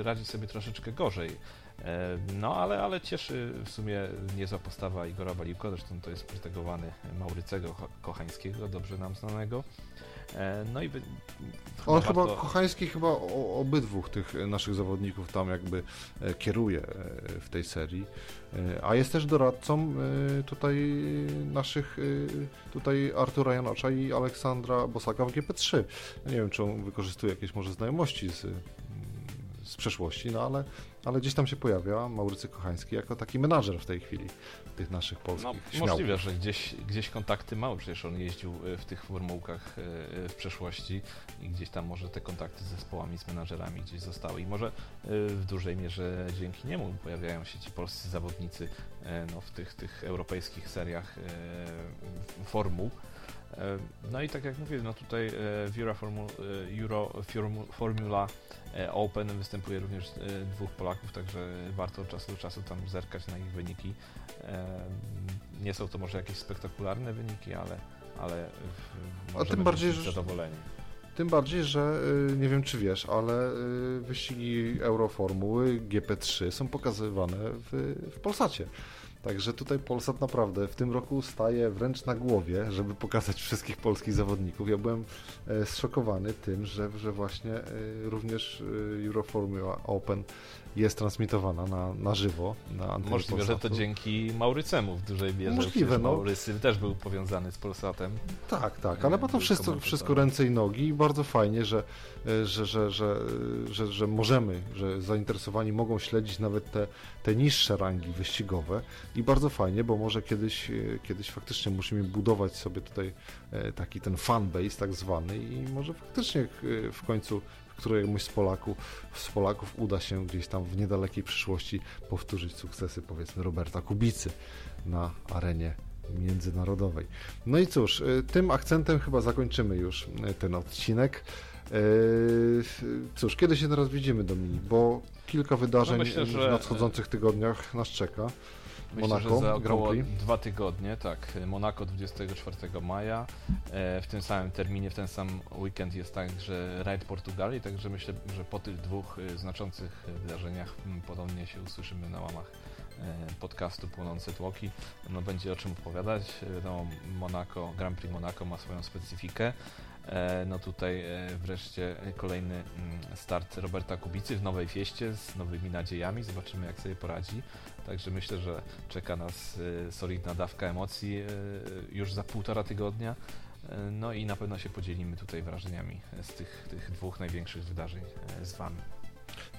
radzi sobie troszeczkę gorzej. E, no, ale, ale cieszy w sumie niezła postawa Igora Baliłko, zresztą to jest protegowany Maurycego Kochańskiego, dobrze nam znanego. E, no i on chyba, warto... Kochański chyba obydwu tych naszych zawodników tam jakby e, kieruje w tej serii, a jest też doradcą tutaj naszych, tutaj Artura Janacza i Aleksandra Bosaka w GP3. Nie wiem, czy on wykorzystuje jakieś może znajomości z, z przeszłości, no ale ale gdzieś tam się pojawia Maurycy Kochański jako taki menadżer w tej chwili tych naszych polskich no, Możliwe, że gdzieś, gdzieś kontakty mały, przecież on jeździł e, w tych formułkach e, w przeszłości i gdzieś tam może te kontakty z zespołami, z menadżerami gdzieś zostały i może e, w dużej mierze dzięki niemu pojawiają się ci polscy zawodnicy no, w tych, tych europejskich seriach formuł. No i tak jak mówię, no tutaj w Euro, Formu, Euro Formula Open występuje również dwóch Polaków, także warto od czasu do czasu tam zerkać na ich wyniki. Nie są to może jakieś spektakularne wyniki, ale, ale A tym bardziej, że, zadowoleni. Tym bardziej, że nie wiem czy wiesz, ale wyścigi Euroformuły GP3 są pokazywane w, w Polsacie. Także tutaj Polsat naprawdę w tym roku staje wręcz na głowie, żeby pokazać wszystkich polskich zawodników. Ja byłem e, zszokowany tym, że, że właśnie e, również e, Euroformula Open jest transmitowana na, na żywo na antenie Możliwe, Polsatu. że to dzięki Maurycemu w dużej mierze. Możliwe, no. Maurycy też był powiązany z Polsatem. Tak, tak, ale ma to wszystko, wszystko ręce i nogi i bardzo fajnie, że, że, że, że, że, że możemy, że zainteresowani mogą śledzić nawet te, te niższe rangi wyścigowe i bardzo fajnie, bo może kiedyś, kiedyś faktycznie musimy budować sobie tutaj taki ten fanbase tak zwany i może faktycznie w końcu któremuś z Polaków, z Polaków uda się gdzieś tam w niedalekiej przyszłości powtórzyć sukcesy powiedzmy Roberta Kubicy na arenie międzynarodowej. No i cóż, y, tym akcentem chyba zakończymy już y, ten odcinek. Y, cóż, kiedy się teraz widzimy, Dominik? Bo kilka wydarzeń no myślę, że... w nadchodzących tygodniach nas czeka. Myślę, Monaco, że za około dwa tygodnie, tak. Monaco 24 maja. E, w tym samym terminie, w ten sam weekend jest także Raid Portugalii, także myślę, że po tych dwóch e, znaczących wydarzeniach podobnie się usłyszymy na łamach e, podcastu Płonące Tłoki. No, będzie o czym opowiadać. Wiadomo, Monaco, Grand Prix Monaco ma swoją specyfikę. No tutaj wreszcie kolejny start Roberta Kubicy w nowej fieście z nowymi nadziejami. Zobaczymy jak sobie poradzi. Także myślę, że czeka nas y, solidna dawka emocji y, już za półtora tygodnia. Y, no i na pewno się podzielimy tutaj wrażeniami z tych, tych dwóch największych wydarzeń z Wami.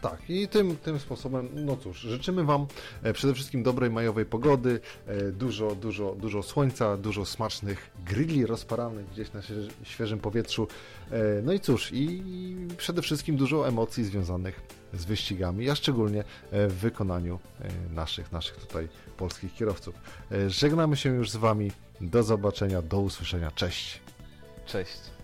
Tak, i tym, tym sposobem, no cóż, życzymy Wam e, przede wszystkim dobrej majowej pogody, e, dużo, dużo, dużo słońca, dużo smacznych grilli rozparanych gdzieś na świeżym powietrzu. E, no i cóż, i przede wszystkim dużo emocji związanych z wyścigami, a szczególnie w wykonaniu naszych, naszych tutaj polskich kierowców. Żegnamy się już z Wami. Do zobaczenia, do usłyszenia. Cześć. Cześć.